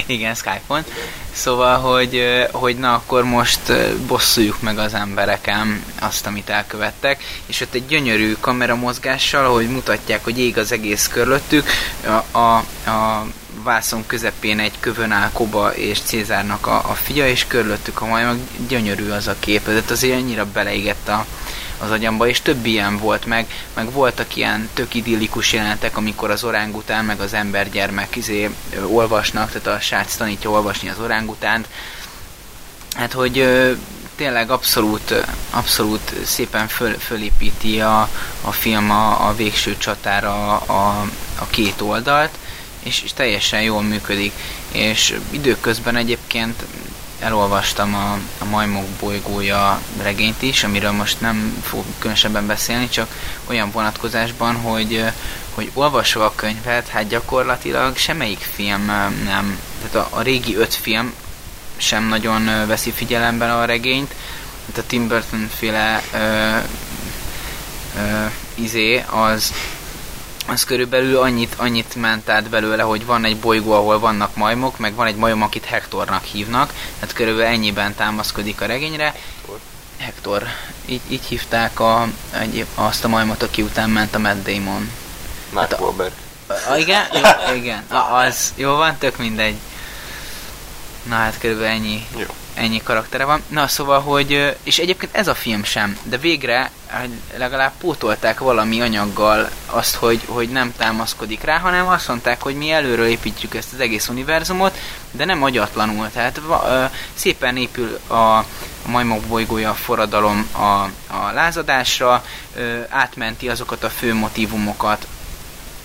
igen. Skype-on. Szóval, hogy, hogy na akkor most bosszuljuk meg az embereken azt, amit elkövettek, és ott egy gyönyörű kameramozgással, ahogy mutatják, hogy ég az egész körülöttük, a, a, a vászon közepén egy kövön áll Koba és Cézárnak a, a fia, és körülöttük a majmok, gyönyörű az a kép, tehát azért annyira beleégett a az agyamba, és több ilyen volt meg, meg voltak ilyen tök idillikus jelenetek, amikor az orángután meg az embergyermek izé, olvasnak, tehát a srác tanítja olvasni az orángutánt. Hát, hogy ö, tényleg abszolút, abszolút szépen föl, fölépíti a, a film a, a végső csatára a, a két oldalt, és, és teljesen jól működik. És időközben egyébként elolvastam a, a Majmok bolygója regényt is, amiről most nem fogok különösebben beszélni, csak olyan vonatkozásban, hogy, hogy olvasva a könyvet, hát gyakorlatilag semmelyik film nem, tehát a, a régi öt film sem nagyon veszi figyelemben a regényt, tehát a Tim Burton féle ö, ö, izé, az, az körülbelül annyit, annyit ment át belőle, hogy van egy bolygó, ahol vannak majmok, meg van egy majom, akit Hektornak hívnak, tehát körülbelül ennyiben támaszkodik a regényre. Hektor. Így, így hívták a, egy, azt a majmot, aki után ment a Matt Damon. Mark Hát a- Wahlberg. A, igen? Jó, igen. A, az. Jó van, tök mindegy. Na hát körülbelül ennyi, Jó. Ennyi karaktere van. Na szóval, hogy... És egyébként ez a film sem, de végre legalább pótolták valami anyaggal azt, hogy, hogy nem támaszkodik rá, hanem azt mondták, hogy mi előről építjük ezt az egész univerzumot, de nem agyatlanul. Tehát va, szépen épül a, a majmok bolygója a forradalom a, a lázadásra, ö, átmenti azokat a fő motivumokat,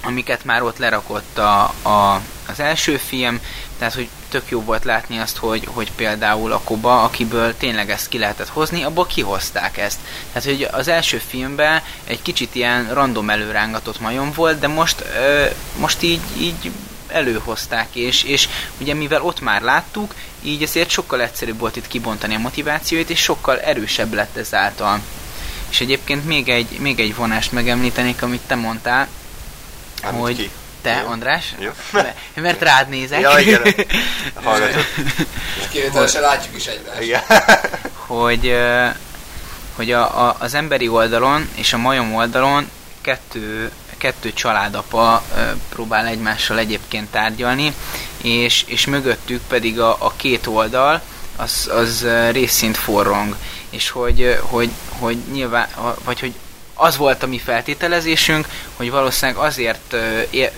amiket már ott lerakott a, a, az első film, tehát hogy tök jó volt látni azt, hogy, hogy például a Koba, akiből tényleg ezt ki lehetett hozni, abból kihozták ezt. Tehát, hogy az első filmben egy kicsit ilyen random előrángatott majom volt, de most, ö, most így, így előhozták, és, és ugye mivel ott már láttuk, így ezért sokkal egyszerűbb volt itt kibontani a motivációit, és sokkal erősebb lett ezáltal. És egyébként még egy, még egy vonást megemlítenék, amit te mondtál, Mármint hogy ki? Te, Jó. András, Jó. Mert- mert rád nézek, Ja, igen. Hallgatok. És kivételesen látjuk is egymást. Igen. hogy, hogy a, a, az emberi oldalon és a majom oldalon kettő, kettő családapa próbál egymással egyébként tárgyalni, és, és mögöttük pedig a, a két oldal az, az részint forrong. És hogy, hogy, hogy nyilván, vagy hogy az volt a mi feltételezésünk, hogy valószínűleg azért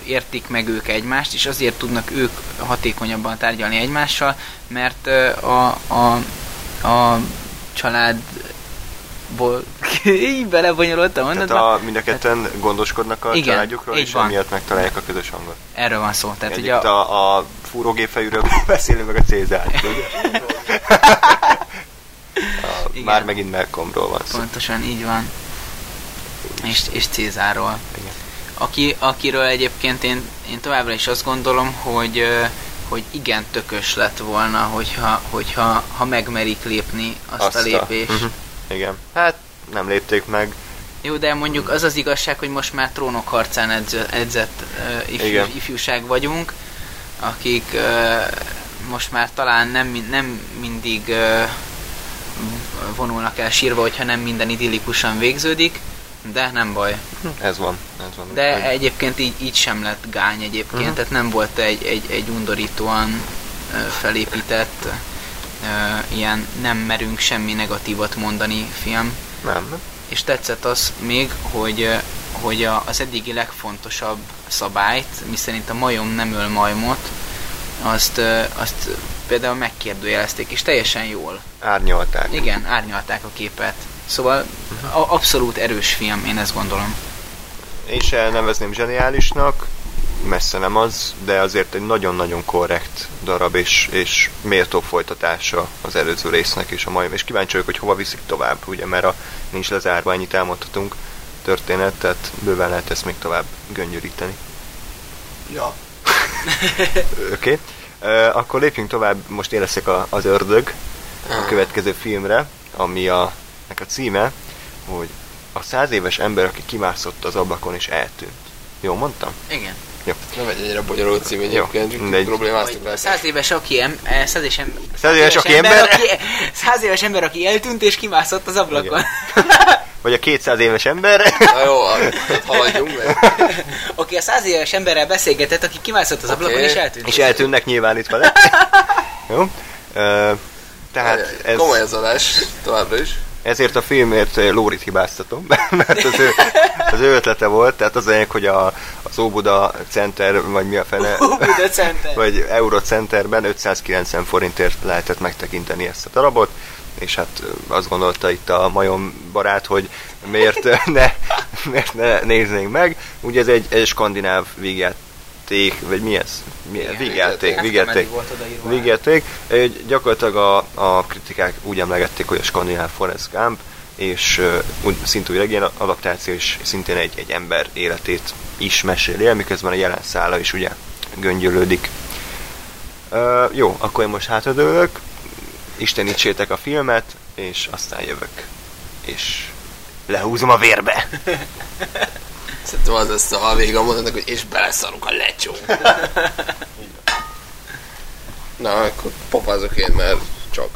értik meg ők egymást, és azért tudnak ők hatékonyabban tárgyalni egymással, mert a, a, a családból így belebonyolultam Tehát mondatba. a, mind a ketten gondoskodnak a Igen, családjukról, így és van. emiatt megtalálják a közös hangot. Erről van szó. Tehát, Egyik ugye a, a, a fúrógépfejűről beszélünk meg a Cézár. Már megint Malcolmról van szó. Pontosan így van. És, és Cézárról. Igen. Aki, akiről egyébként én, én továbbra is azt gondolom, hogy, hogy igen tökös lett volna, hogyha, hogyha ha megmerik lépni azt, a lépést. Mhm. Igen. Hát nem lépték meg. Jó, de mondjuk az az igazság, hogy most már trónok harcán edzett, edzett uh, ifjú, Igen. ifjúság vagyunk, akik uh, most már talán nem, nem mindig uh, vonulnak el sírva, hogyha nem minden idillikusan végződik, de nem baj. Ez van. Ez van. De Hogy- egyébként így, így sem lett gány egyébként, Mhm. tehát nem volt egy, egy, egy undorítóan felépített ilyen nem merünk semmi negatívat mondani film. Nem. És tetszett az még, hogy, hogy a, az eddigi legfontosabb szabályt, miszerint a majom nem öl majmot, azt, azt például megkérdőjelezték, és teljesen jól. Árnyalták. Igen, árnyalták a képet. Szóval a, abszolút erős film, én ezt gondolom. Én se nevezném zseniálisnak, messze nem az, de azért egy nagyon-nagyon korrekt darab és, és méltó folytatása az előző résznek és a majom. És kíváncsi vagyok, hogy hova viszik tovább, ugye, mert a nincs lezárva, ennyit elmondhatunk történet, tehát bőven lehet ezt még tovább göngyöríteni. Ja. Oké. Okay. Akkor lépjünk tovább, most én leszek a, az ördög a következő filmre, ami a, nek a címe, hogy a száz éves ember, aki kimászott az ablakon és eltűnt. Jó mondtam? Igen. Nem egy ennyire bonyolult cím egyébként, mindegy. problémáztuk rá. Száz éves, aki em, eh, száz éves, em, Száz éves, aki ember? aki, száz éves ember, aki eltűnt és kimászott az ablakon. Vagy a 200 éves ember. Na jó, hát haladjunk meg. aki a száz éves emberrel beszélgetett, aki kimászott az Oké. ablakon és eltűnt. és eltűnnek nyilvánítva le. Jó? Ö, tehát ez... Komoly az adás, továbbra is. Ezért a filmért eh, Lórit hibáztatom, mert az ő, az ő ötlete volt, tehát az lényeg, hogy a, az Óbuda Center, vagy mi a fene, Óbuda Center. vagy Eurocenterben 590 forintért lehetett megtekinteni ezt a darabot, és hát ö, azt gondolta itt a majom barát, hogy miért ö, ne, miért ne néznénk meg. Ugye ez egy, egy skandináv vígjáték, vagy mi ez? Mi, volt odaírva. Vígjáték. Ö, Gyakorlatilag a, a kritikák úgy emlegették, hogy a skandináv Forrest Gump, és ö, úgy, szintúgy regény adaptáció, és szintén egy, egy ember életét is meséli el, miközben a jelen szála is ugye göngyölődik. Ö, jó, akkor én most hátradőlök, istenítsétek a filmet, és aztán jövök. És lehúzom a vérbe. Szerintem az lesz a vége a mondatnak, hogy és beleszarunk a lecsó. Na, akkor popázok én, mert csak.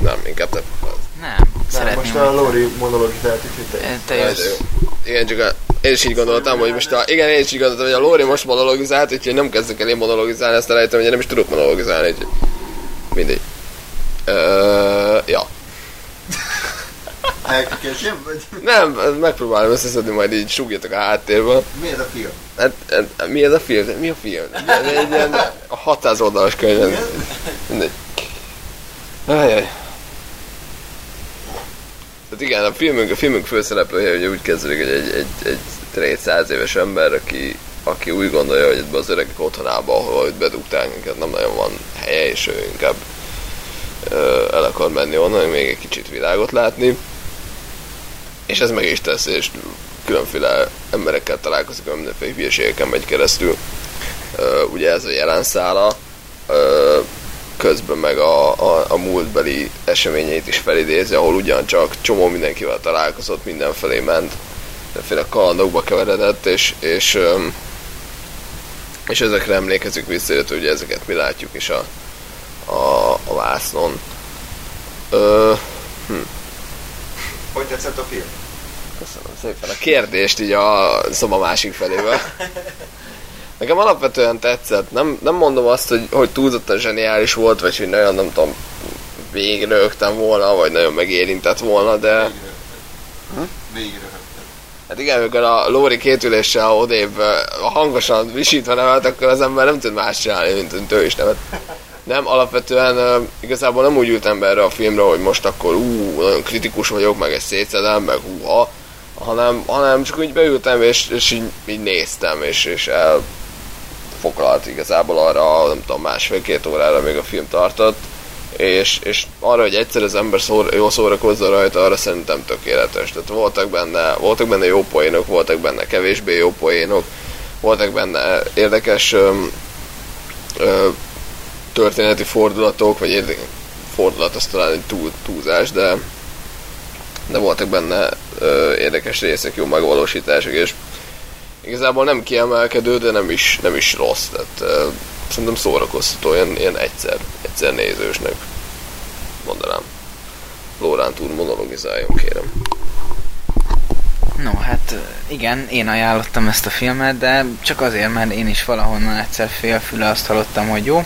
Nem, inkább te popáz. Nem, szeretném, hogy Lóri monologit eltűnt, te, te Jaj, jössz. Igen, csak a, én is így gondoltam, hogy most a, igen, én is így gondoltam, hogy a Lóri most monologizált, úgyhogy nem kezdek el én monologizálni, ezt elejtem, hogy én nem is tudok monologizálni, úgyhogy mindegy. Ö, ja. Elkezdjem, vagy Nem, megpróbálom összeszedni, majd így súgjatok a háttérből. mi ez a film? Hát, hát, mi ez a film? Mi a film? Ez egy ilyen a 600 oldalas könyv. Mindegy. Ajaj. Tehát igen, a filmünk, a filmünk főszereplője ugye úgy kezdődik, hogy egy, egy, egy egy száz éves ember, aki, aki úgy gondolja, hogy ebbe az öregek otthonába, ahol őt bedugták, minket nem nagyon van helye, és ő inkább ö, el akar menni onnan, még egy kicsit világot látni. És ez meg is tesz, és különféle emberekkel találkozik, mindenféle hülyeségeken megy keresztül. Ö, ugye ez a jelen szála, ö, közben meg a, a, a múltbeli eseményeit is felidézi, ahol ugyancsak csomó mindenkivel találkozott, mindenfelé ment, mindenféle kalandokba keveredett, és, és, öm, és ezekre emlékezik vissza, illetve ugye ezeket mi látjuk is a, a, a vásznon. Ö, Hogy tetszett a film? Szépen a kérdést így a szoba másik felébe. Nekem alapvetően tetszett. Nem, nem mondom azt, hogy, hogy túlzottan zseniális volt, vagy hogy nagyon nem tudom, végrögtem volna, vagy nagyon megérintett volna, de Végre. hát igen, amikor a Lóri két üléssel odébb hangosan visítva nevelt, akkor az ember nem tud más csinálni, mint, mint ő is nevet. Nem, alapvetően igazából nem úgy ültem be erre a filmre, hogy most akkor ú, nagyon kritikus vagyok, meg egy szétszedem, meg húha, hanem, hanem csak úgy beültem, és, és így, így néztem, és, és elfoglalt igazából arra, nem tudom, másfél-két órára még a film tartott, és, és arra, hogy egyszer az ember szóra, jól szórakozza rajta, arra szerintem tökéletes. Tehát voltak benne, voltak benne jó poénok, voltak benne kevésbé jó poénok, voltak benne érdekes öm, ö, történeti fordulatok, vagy érdekes fordulat, az talán egy túl, túlzás, de, de voltak benne ö, érdekes részek, jó megvalósítások, és igazából nem kiemelkedő, de nem is, nem is rossz, tehát ö, szerintem szórakoztató, ilyen, ilyen egyszer, egyszer nézősnek mondanám. Lóránt úr monologizáljon, kérem. No, hát igen, én ajánlottam ezt a filmet, de csak azért, mert én is valahonnan egyszer félfüle azt hallottam, hogy jó,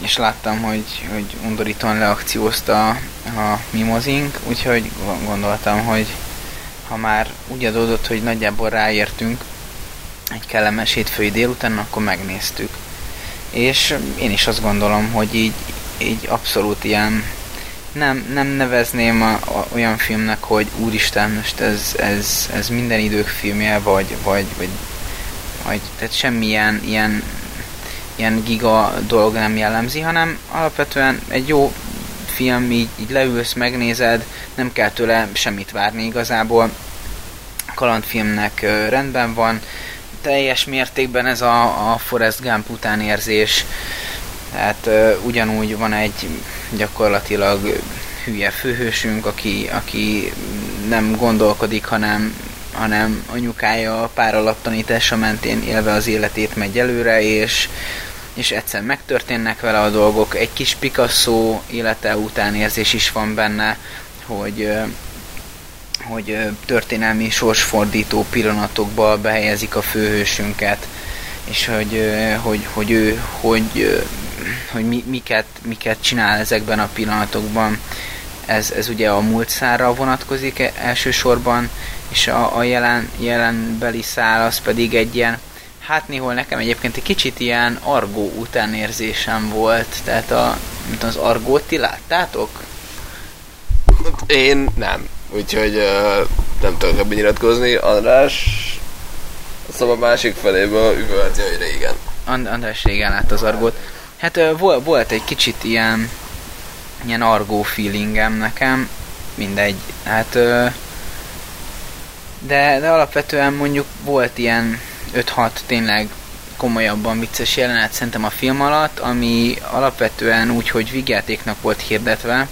és láttam, hogy, hogy undorítóan leakciózta a mimozink, úgyhogy gondoltam, hogy ha már úgy adódott, hogy nagyjából ráértünk egy kellemes hétfői délután, akkor megnéztük. És én is azt gondolom, hogy így, így abszolút ilyen nem, nem nevezném a, a, olyan filmnek, hogy úristen, most ez, ez, ez minden idők filmje, vagy, vagy, vagy, vagy tehát semmilyen ilyen, ilyen giga dolog nem jellemzi, hanem alapvetően egy jó film, így, így leülsz, megnézed, nem kell tőle semmit várni igazából. A kalandfilmnek rendben van, teljes mértékben ez a, a Forrest Gump utánérzés, tehát ugyanúgy van egy gyakorlatilag hülye főhősünk, aki, aki nem gondolkodik, hanem, hanem anyukája a pár alaptanítása mentén élve az életét megy előre, és, és egyszer megtörténnek vele a dolgok. Egy kis Picasso élete után érzés is van benne, hogy hogy történelmi sorsfordító pillanatokba behelyezik a főhősünket, és hogy, hogy, hogy ő hogy, hogy mi, miket, miket csinál ezekben a pillanatokban. ez, ez ugye a múlt szára vonatkozik e- elsősorban, és a, a jelen, jelenbeli szál az pedig egy ilyen, hát néhol nekem egyébként egy kicsit ilyen argó utánérzésem volt, tehát a, mint az argót ti láttátok? Én nem. Úgyhogy uh, nem tudok ebben nyilatkozni. András a szoba másik feléből üvölti, hogy régen. And- András régen látta az argót. Hát ö, vol- volt egy kicsit ilyen ilyen argó feelingem nekem, mindegy, hát ö, de, de alapvetően mondjuk volt ilyen 5-6 tényleg komolyabban vicces jelenet szerintem a film alatt, ami alapvetően úgy, hogy vígjátéknak volt hirdetve,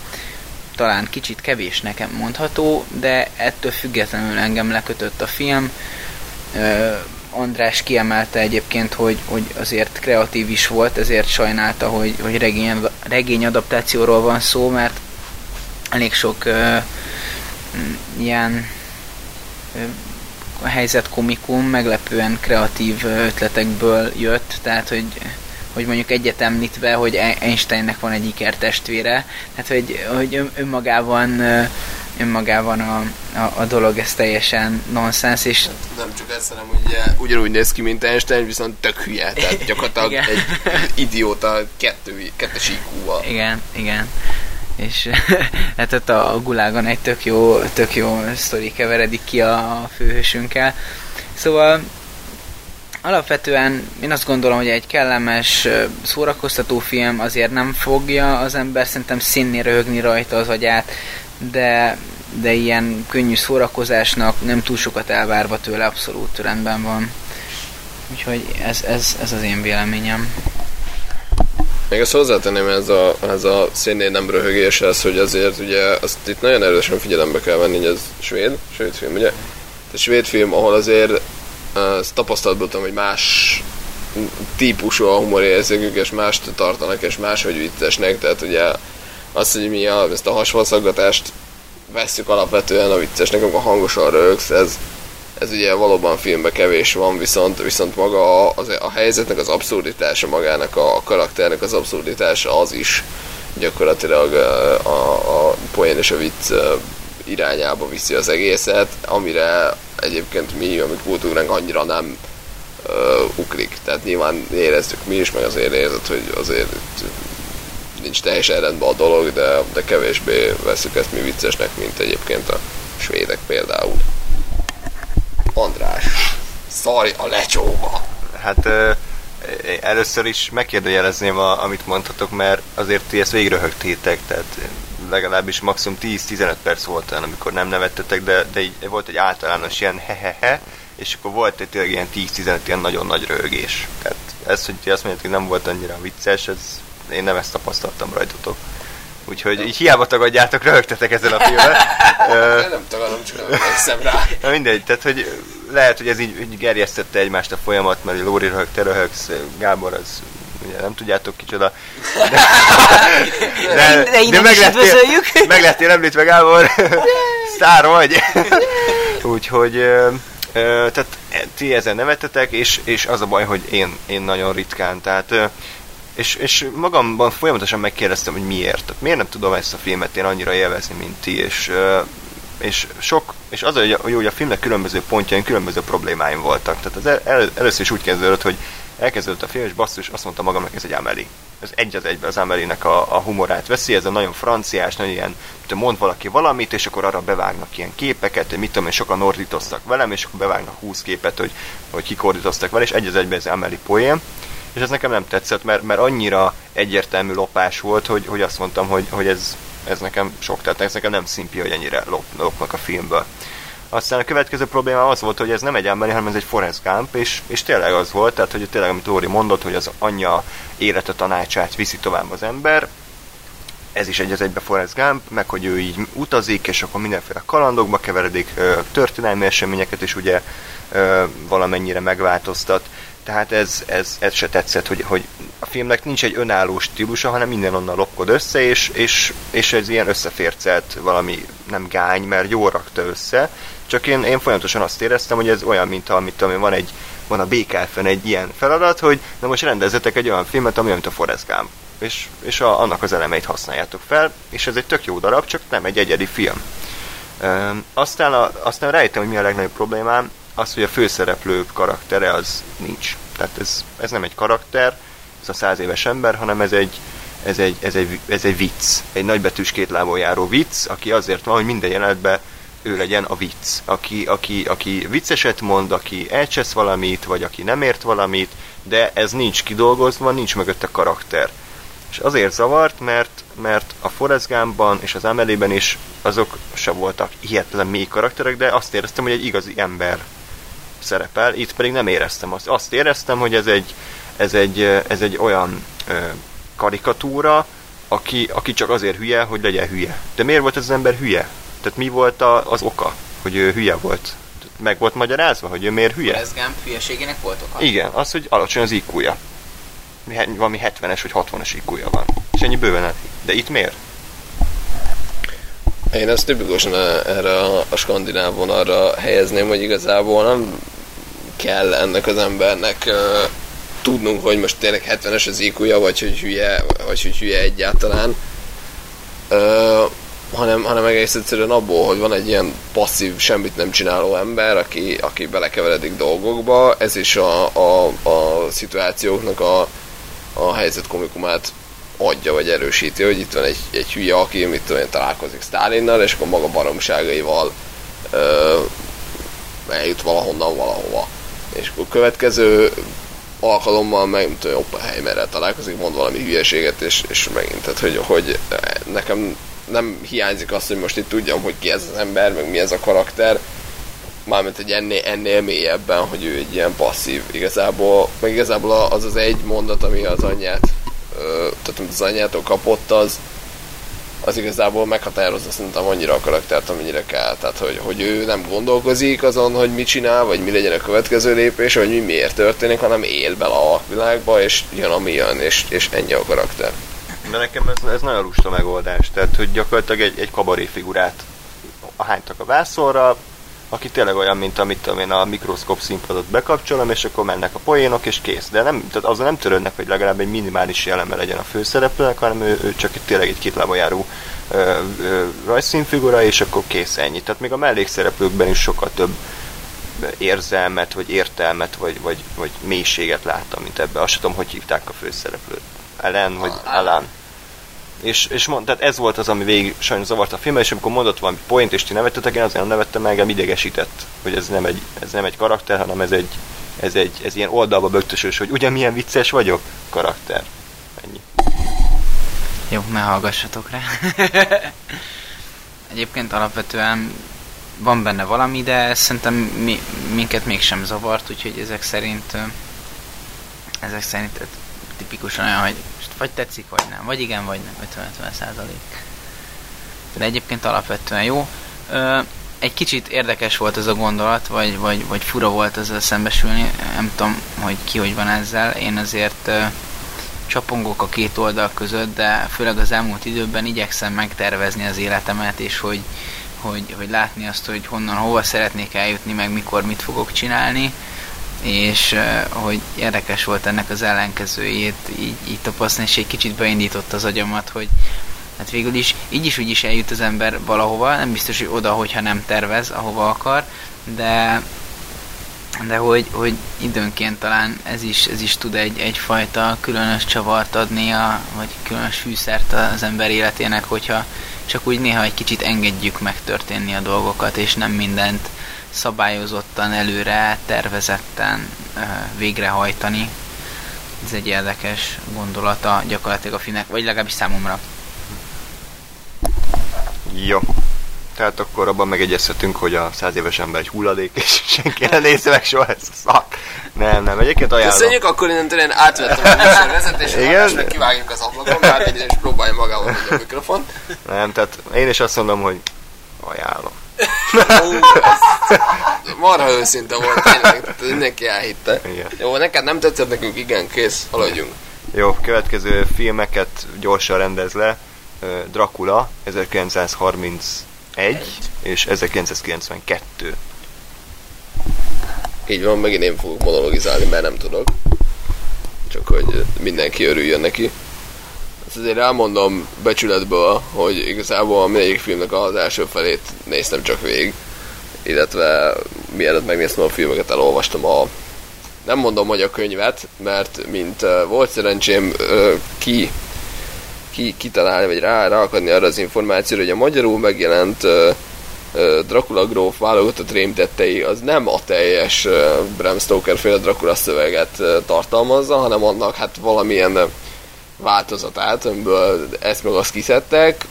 talán kicsit kevés nekem mondható, de ettől függetlenül engem lekötött a film. András kiemelte egyébként, hogy, hogy azért kreatív is volt, ezért sajnálta, hogy, hogy regény, regény adaptációról van szó, mert elég sok m, ilyen a helyzet komikum meglepően kreatív ötletekből jött, tehát hogy hogy mondjuk egyet említve, hogy Einsteinnek van egy ikertestvére, tehát hogy, hogy ön- önmagában önmagában a, a, a dolog ez teljesen nonsens, és Nem csak ezt, hanem ugye ugyanúgy néz ki, mint Einstein, viszont tök hülye. Tehát gyakorlatilag egy idióta kettő, kettes IQ-val. Igen, igen. És hát ott a, gulágon egy tök jó, tök jó sztori keveredik ki a főhősünkkel. Szóval alapvetően én azt gondolom, hogy egy kellemes, szórakoztató film azért nem fogja az ember szerintem színni röhögni rajta az agyát, de, de ilyen könnyű szórakozásnak nem túl sokat elvárva tőle abszolút rendben van. Úgyhogy ez, ez, ez az én véleményem. Még azt hozzátenném ez a, ez a szénnél nem röhögéshez, hogy azért ugye azt itt nagyon erősen figyelembe kell venni, hogy ez svéd, svéd film, ugye? Ez svéd film, ahol azért ezt tapasztalatból tudom, hogy más típusú a humorérzékük, és mást tartanak, és máshogy viccesnek, tehát ugye azt, hogy mi a, ezt a hasfalszaggatást vesszük alapvetően a viccesnek, amikor hangosan rögsz, ez, ez ugye valóban filmben kevés van, viszont, viszont maga a, az, a helyzetnek az abszurditása, magának a, a karakternek az abszurditása az is gyakorlatilag ö, a, a poén és a vicc irányába viszi az egészet, amire egyébként mi, amik kultúránk annyira nem ö, uklik. Tehát nyilván éreztük mi is, meg azért érzed, hogy azért nincs teljesen rendben a dolog, de, de kevésbé veszük ezt mi viccesnek, mint egyébként a svédek például. András, szarj a lecsóba! Hát ö, először is megkérdőjelezném, a, amit mondhatok, mert azért ti ezt végröhögtétek, tehát legalábbis maximum 10-15 perc volt olyan, amikor nem nevettetek, de, de így volt egy általános ilyen hehehe, és akkor volt egy tényleg ilyen 10-15 ilyen nagyon nagy röhögés. Tehát ez, hogy ti azt mondjátok, hogy nem volt annyira vicces, ez, én nem ezt tapasztaltam rajtatok. Úgyhogy így hiába tagadjátok, röhögtetek ezen a Én nem tagadom, csak nem emlékszem rá. Na mindegy, tehát hogy lehet, hogy ez így, így gerjesztette egymást a folyamat, mert Lóri röhög, te röhögsz, Gábor az ugye nem tudjátok kicsoda. De, De innen is üdvözöljük. meg lettél említve Gábor, sztár vagy. Úgyhogy tehát ti ezen nevettetek, és, és az a baj, hogy én, én nagyon ritkán, tehát és, és magamban folyamatosan megkérdeztem, hogy miért. Tehát miért nem tudom ezt a filmet én annyira élvezni, mint ti, és, és sok, és az, hogy, hogy a filmnek különböző pontjain különböző problémáim voltak. Tehát az el, el, először is úgy kezdődött, hogy elkezdődött a film, és basszus, azt mondta magamnak, ez egy Amelie. Ez egy az egybe az Amelie-nek a, a humorát veszi, ez a nagyon franciás, nagyon ilyen, mint mond valaki valamit, és akkor arra bevágnak ilyen képeket, hogy mit tudom én, sokan ordítoztak velem, és akkor bevágnak 20 képet, hogy, hogy kik ordítoztak vele, és egy az egybe ez Amelie poém. És ez nekem nem tetszett, mert, mert annyira egyértelmű lopás volt, hogy, hogy azt mondtam, hogy, hogy ez, ez nekem sok, tehát ez nekem nem szimpi, hogy ennyire lop, lopnak a filmből. Aztán a következő probléma az volt, hogy ez nem egy emberi, hanem ez egy Forrest Gump, és, és tényleg az volt, tehát hogy tényleg, amit Lóri mondott, hogy az anyja élete tanácsát viszi tovább az ember, ez is egy az egybe Forrest Gump, meg hogy ő így utazik, és akkor mindenféle kalandokba keveredik, történelmi eseményeket is ugye valamennyire megváltoztat. Tehát ez, ez, ez se tetszett, hogy, hogy a filmnek nincs egy önálló stílusa, hanem minden onnan lopkod össze, és, és, és ez ilyen összefércelt valami, nem gány, mert jól rakta össze, csak én, én folyamatosan azt éreztem, hogy ez olyan, mint amit ami van egy van a BKF-en egy ilyen feladat, hogy na most rendezetek egy olyan filmet, ami olyan, mint a Forrest Gump. És, és a, annak az elemeit használjátok fel, és ez egy tök jó darab, csak nem egy egyedi film. E, aztán, a, aztán rájöttem, hogy mi a legnagyobb problémám, az, hogy a főszereplő karaktere az nincs. Tehát ez, ez nem egy karakter, ez a száz éves ember, hanem ez egy, ez egy, ez egy, ez egy vicc. Egy nagybetűs két lábon járó vicc, aki azért van, hogy minden jelenetben ő legyen a vicc. Aki, aki, aki vicceset mond, aki elcsesz valamit, vagy aki nem ért valamit, de ez nincs kidolgozva, nincs mögötte karakter. És azért zavart, mert, mert a Forrest Gumpban és az Amelie-ben is azok se voltak hihetetlen mély karakterek, de azt éreztem, hogy egy igazi ember szerepel, itt pedig nem éreztem azt. Azt éreztem, hogy ez egy, ez egy, ez egy olyan ö, karikatúra, aki, aki csak azért hülye, hogy legyen hülye. De miért volt ez az ember hülye? Tehát mi volt a, az oka, hogy ő hülye volt? Meg volt magyarázva, hogy ő miért hülye? Ez Gump hülyeségének volt oka? Igen, az, hogy alacsony az IQ-ja. Valami 70-es vagy 60-as IQ-ja van. És ennyi bőven el. De itt miért? Én ezt tipikusan erre a, a skandináv vonalra helyezném, hogy igazából nem kell ennek az embernek uh, tudnunk, hogy most tényleg 70-es az iq vagy hogy hülye, vagy hogy hülye egyáltalán. Uh, hanem, hanem egész egyszerűen abból, hogy van egy ilyen passzív, semmit nem csináló ember, aki, aki belekeveredik dolgokba, ez is a, a, a szituációknak a, a helyzet komikumát adja, vagy erősíti, hogy itt van egy, egy hülye, aki mit tudom én, találkozik Stalinnal, és akkor maga baromságaival ö, eljut valahonnan valahova. És akkor következő alkalommal meg, mint tudom, Oppenheimerrel találkozik, mond valami hülyeséget, és, és megint, tehát hogy, hogy nekem nem hiányzik az, hogy most itt tudjam, hogy ki ez az ember, meg mi ez a karakter, mármint egy ennél, ennél mélyebben, hogy ő egy ilyen passzív igazából, meg igazából az az egy mondat, ami az anyját, tehát amit az anyjától kapott, az, az igazából meghatározza szerintem annyira a karaktert, amennyire kell. Tehát, hogy, hogy ő nem gondolkozik azon, hogy mit csinál, vagy mi legyen a következő lépés, vagy mi miért történik, hanem él bele a világba, és jön ami jön, és, és ennyi a karakter. De nekem ez, ez nagyon lusta megoldás, tehát hogy gyakorlatilag egy, egy kabaré figurát hánytak a vászorra, aki tényleg olyan, mint amit tudom én a mikroszkop színpadot bekapcsolom, és akkor mennek a poénok, és kész. De nem, tehát azzal nem törődnek, hogy legalább egy minimális jelenbe legyen a főszereplőnek, hanem ő, ő csak egy, tényleg egy két lába járó ö, ö, rajzszínfigura, és akkor kész ennyi. Tehát még a mellékszereplőkben is sokkal több érzelmet, vagy értelmet, vagy, vagy, vagy mélységet láttam, mint ebben. Azt tudom, hogy hívták a főszereplőt. Ellen, vagy Alan és, és mond, tehát ez volt az, ami végig sajnos zavart a filmben, és amikor mondott valami point, és ti nevettetek, én azért nem nevettem meg, engem idegesített, hogy ez nem egy, ez nem egy karakter, hanem ez egy, ez egy ez ilyen oldalba bögtösös, hogy ugye milyen vicces vagyok karakter. Ennyi. Jó, ne hallgassatok rá. Egyébként alapvetően van benne valami, de szerintem mi, minket mégsem zavart, úgyhogy ezek szerint ezek szerint tipikusan olyan, hogy vagy tetszik, vagy nem. Vagy igen, vagy nem. 50-50 százalék. De egyébként alapvetően jó. Ö, egy kicsit érdekes volt ez a gondolat, vagy, vagy, vagy fura volt ezzel szembesülni. Nem tudom, hogy ki hogy van ezzel. Én azért ö, csapongok a két oldal között, de főleg az elmúlt időben igyekszem megtervezni az életemet, és hogy, hogy, hogy látni azt, hogy honnan, hova szeretnék eljutni, meg mikor mit fogok csinálni és hogy érdekes volt ennek az ellenkezőjét így, így tapasztalni, és egy kicsit beindított az agyamat, hogy hát végül is így is úgy is eljut az ember valahova, nem biztos, hogy oda, hogyha nem tervez, ahova akar, de de hogy, hogy időnként talán ez is, ez is tud egy, egyfajta különös csavart adni, a, vagy különös fűszert az ember életének, hogyha csak úgy néha egy kicsit engedjük megtörténni a dolgokat, és nem mindent szabályozottan, előre tervezetten végrehajtani. Ez egy érdekes gondolata gyakorlatilag a filmnek, vagy legalábbis számomra. Jó. Tehát akkor abban megegyezhetünk, hogy a száz éves ember egy hulladék, és senki nem nézze meg soha ezt a szak. Nem, nem, egyébként ajánlom. Köszönjük, akkor innentől én átvettem a műsor vezetést, és meg kivágjuk az ablakon, bár egy is próbálja magával a mikrofon. Nem, tehát én is azt mondom, hogy Ajánlom. Marha őszinte volt, tényleg, mindenki elhitte. Igen. Jó, neked nem tetszett, nekünk igen, kész, haladjunk. Jó, következő filmeket gyorsan rendez le. Dracula 1931 és 1992. Így van, megint én fogok monologizálni, mert nem tudok. Csak hogy mindenki örüljön neki. Ezt azért elmondom becsületből, hogy igazából mindegyik filmnek az első felét néztem csak végig. Illetve mielőtt megnéztem a filmeket, elolvastam a nem mondom, hogy a könyvet, mert mint uh, volt szerencsém uh, ki, ki kitalálni, vagy rá, ráakadni arra az információra, hogy a magyarul megjelent uh, uh, Dracula gróf válogatott rémtettei az nem a teljes uh, Bram Stoker féle Dracula szöveget uh, tartalmazza, hanem annak hát valamilyen uh, változatát, amiből ezt meg azt kiszedtek.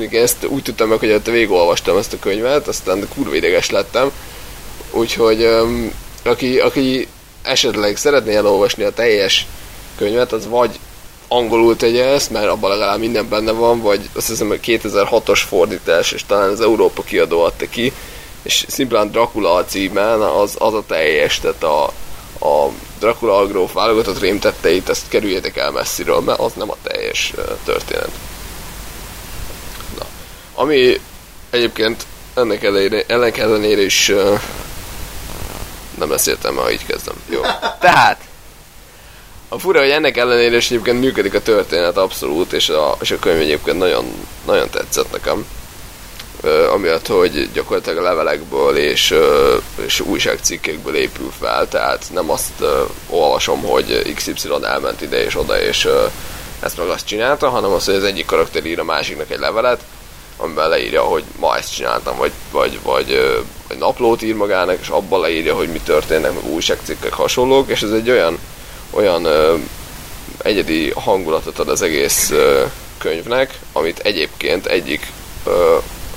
Igen, ezt úgy tudtam meg, hogy ott végigolvastam ezt a könyvet, aztán kurva ideges lettem. Úgyhogy aki, aki esetleg szeretné elolvasni a teljes könyvet, az vagy angolul tegye ezt, mert abban legalább minden benne van, vagy azt hiszem, hogy 2006-os fordítás, és talán az Európa kiadó adta ki, és szimplán Dracula a címen az, az a teljes, tehát a, a Dracula Agróf válogatott rémtetteit, ezt kerüljétek el messziről, mert az nem a teljes történet. Na. Ami egyébként ennek ellenére, ennek ellenére is ö, nem lesz értelme, ha így kezdem. Jó. Tehát, a fura, hogy ennek ellenére is egyébként működik a történet abszolút, és a, és a könyv egyébként nagyon, nagyon tetszett nekem. Amiatt, hogy gyakorlatilag a levelekből és, és újságcikkekből épül fel, tehát nem azt olvasom, hogy XY elment ide és oda, és ezt meg azt csinálta, hanem az, hogy az egyik karakter ír a másiknak egy levelet, amiben leírja, hogy ma ezt csináltam, vagy, vagy, vagy, vagy naplót ír magának, és abban leírja, hogy mi történnek, meg újságcikkek hasonlók, és ez egy olyan, olyan egyedi hangulatot ad az egész könyvnek, amit egyébként egyik,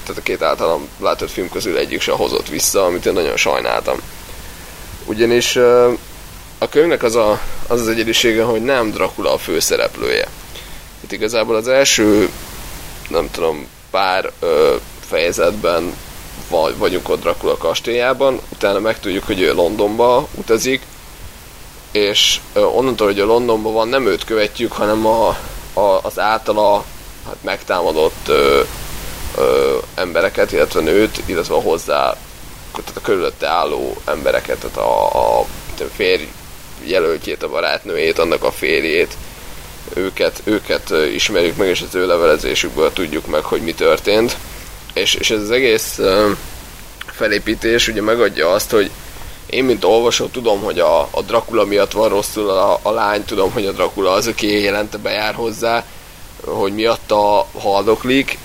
tehát a két általam látott film közül egyik sem hozott vissza, amit én nagyon sajnáltam. Ugyanis a könyvnek az, a, az az egyedisége, hogy nem Dracula a főszereplője. Itt igazából az első, nem tudom, pár ö, fejezetben vagy, vagyunk ott Dracula kastélyában, utána megtudjuk, hogy ő Londonba utazik, és ö, onnantól, hogy a Londonban van, nem őt követjük, hanem a, a, az általa hát megtámadott ö, ö, embereket, illetve nőt, illetve a hozzá, tehát a körülötte álló embereket, tehát a, a, férj jelöltjét, a barátnőjét, annak a férjét, őket, őket ismerjük meg, és az ő levelezésükből tudjuk meg, hogy mi történt. És, és ez az egész felépítés ugye megadja azt, hogy én, mint olvasó, tudom, hogy a, a Dracula miatt van rosszul a, a lány, tudom, hogy a Dracula az, aki éjjelente bejár hozzá, hogy miatta haldoklik,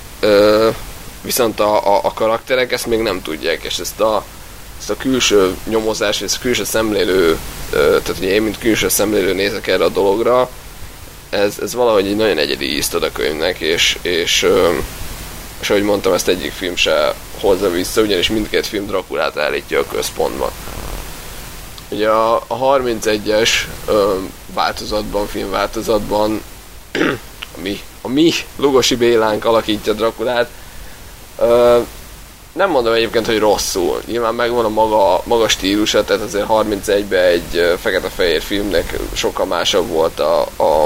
viszont a, a, a karakterek ezt még nem tudják, és ezt a, ezt a külső nyomozás, ezt a külső szemlélő, tehát ugye én, mint külső szemlélő nézek erre a dologra, ez, ez valahogy egy nagyon egyedi ízt ad a könyvnek, és, és, és ahogy mondtam, ezt egyik film se hozza vissza, ugyanis mindkét film Drakulát állítja a központba. Ugye a, a 31-es ö, változatban, filmváltozatban a mi, a mi Lugosi Bélánk alakítja Drakulát. Ö, nem mondom egyébként, hogy rosszul. Nyilván megvan a maga, maga stílusa, tehát azért 31-ben egy fekete-fehér filmnek sokkal másabb volt a, a,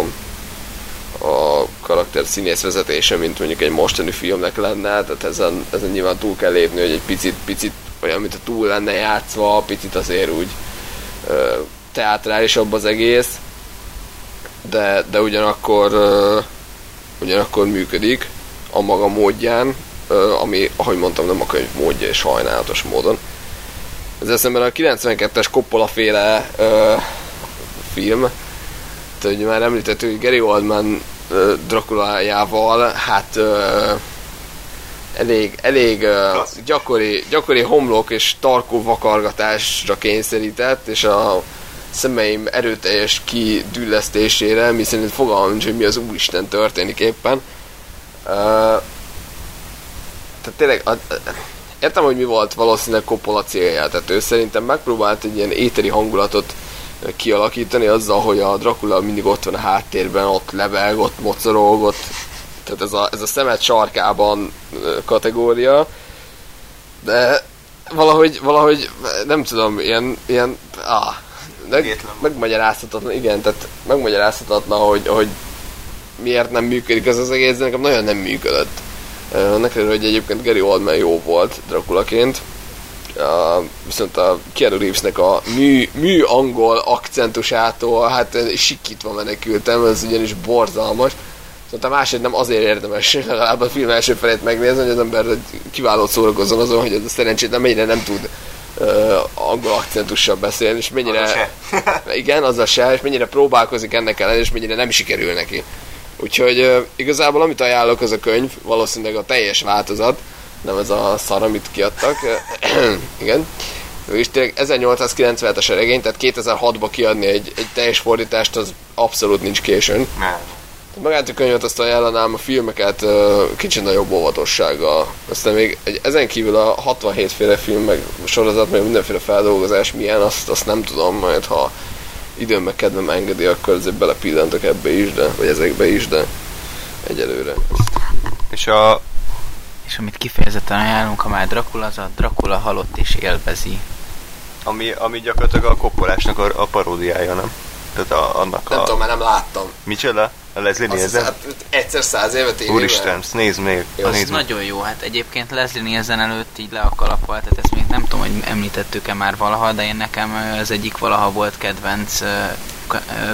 a karakter színész vezetése, mint mondjuk egy mostani filmnek lenne, tehát ezen, ezen nyilván túl kell lépni, hogy egy picit, picit olyan, mint a túl lenne játszva, picit azért úgy ö, teátrálisabb az egész, de, de ugyanakkor ö, ugyanakkor működik a maga módján, ami, ahogy mondtam, nem a könyv módja és sajnálatos módon. Ez eszemben a 92-es Coppola féle ö, film, tehát ugye már említettük, hogy Gary Oldman ö, Drakulájával, hát ö, elég, elég ö, gyakori, gyakori homlok és tarkó vakargatásra kényszerített, és a szemeim erőteljes kidüllesztésére, mi szerint fogalmam nincs, hogy mi az Úristen történik éppen. Uh, tehát tényleg, a, értem, hogy mi volt valószínűleg Coppola célja, tehát ő szerintem megpróbált egy ilyen éteri hangulatot kialakítani azzal, hogy a Dracula mindig ott van a háttérben, ott leveg, ott mocorog, ott Tehát ez a, ez a szemet sarkában kategória. De valahogy, valahogy nem tudom, ilyen, ilyen ah, meg, megmagyarázhatatlan, igen, tehát megmagyarázhatatlan, hogy, hogy miért nem működik ez az egész, de nekem nagyon nem működött. Annak ellenére, hogy egyébként Gary Oldman jó volt Draculaként, Uh, viszont a Keanu Reevesnek a mű, mű angol akcentusától hát sikítva menekültem, ez ugyanis borzalmas. Szóval a másik nem azért érdemes legalább a film első felét megnézni, hogy az ember kiváló szórakozzon azon, hogy ez a szerencsétlen mennyire nem tud angol akcentussal beszélni, és mennyire... Az igen, az a se, és mennyire próbálkozik ennek ellen, és mennyire nem sikerül neki. Úgyhogy igazából amit ajánlok, az a könyv, valószínűleg a teljes változat, nem ez a szar, amit kiadtak. igen. És tényleg 1897-es a regény, tehát 2006-ba kiadni egy, egy teljes fordítást, az abszolút nincs későn. Nem. Magát a könyvet azt ajánlanám, a filmeket kicsit nagyobb óvatossággal. Aztán még egy, ezen kívül a 67 féle film, meg sorozat, meg mindenféle feldolgozás milyen, azt, azt nem tudom, majd ha időm meg kedvem engedi, akkor azért belepillantok ebbe is, de, vagy ezekbe is, de egyelőre. És a, És amit kifejezetten ajánlunk, ha már Dracula, az a Dracula halott és élvezi. ami, ami gyakorlatilag a koppolásnak a, a paródiája, nem? Tehát a, annak Nem a... tudom, mert nem láttam. Micsoda? A Leslie Nielsen? hát egyszer száz évet tévében. Úristen, nézd még. Jó, az nézd. Nagyon jó, hát egyébként Leslie Nielsen előtt így le a kalappal, tehát ezt még nem tudom, hogy említettük-e már valaha, de én nekem az egyik valaha volt kedvenc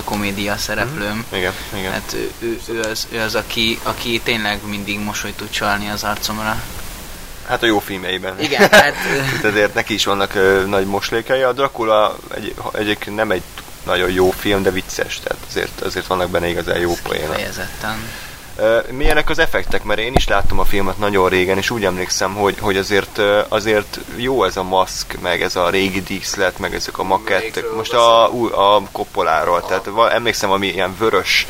komédia szereplőm. Igen, igen. Hát ő, ő, ő, az, ő az, aki, aki tényleg mindig mosolyt tud csalni az arcomra. Hát a jó filmjeiben. Igen, hát ezért neki is vannak ö, nagy moslékei. A Dracula egy, egyébként nem egy nagyon jó film, de vicces, tehát azért, azért vannak benne igazán jó poénak. fejezetten. Milyenek az effektek? Mert én is láttam a filmet nagyon régen, és úgy emlékszem, hogy, hogy azért, azért jó ez a maszk, meg ez a régi díszlet, meg ezek a makettek. Most a, új- a koppoláról, tehát emlékszem, ami ilyen vörös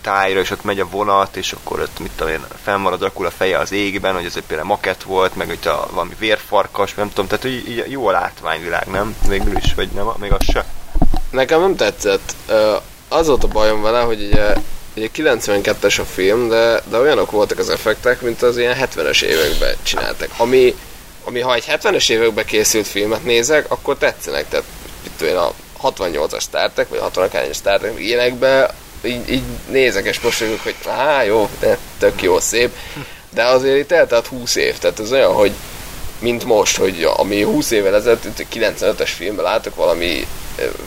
tájra, és ott megy a vonat, és akkor ott, mit tudom én, fennmarad Dracula feje az égben, hogy ez egy például makett volt, meg hogy a, valami vérfarkas, nem tudom, tehát hogy így jó a látványvilág, nem? Végül is, vagy nem, még az se? Nekem nem tetszett. Az volt a bajom vele, hogy ugye, ugye 92-es a film, de, de olyanok voltak az effektek, mint az ilyen 70-es években csináltak. Ami, ami ha egy 70-es években készült filmet nézek, akkor tetszenek. Tehát én, a 68-as Star Trek, vagy a 60-as Star Trek, ilyenekben így, így nézek és mosolygok, hogy á, jó, de tök jó, szép. De azért itt eltelt 20 év, tehát ez olyan, hogy mint most, hogy ami 20 évvel ezelőtt, itt 95-es filmben látok valami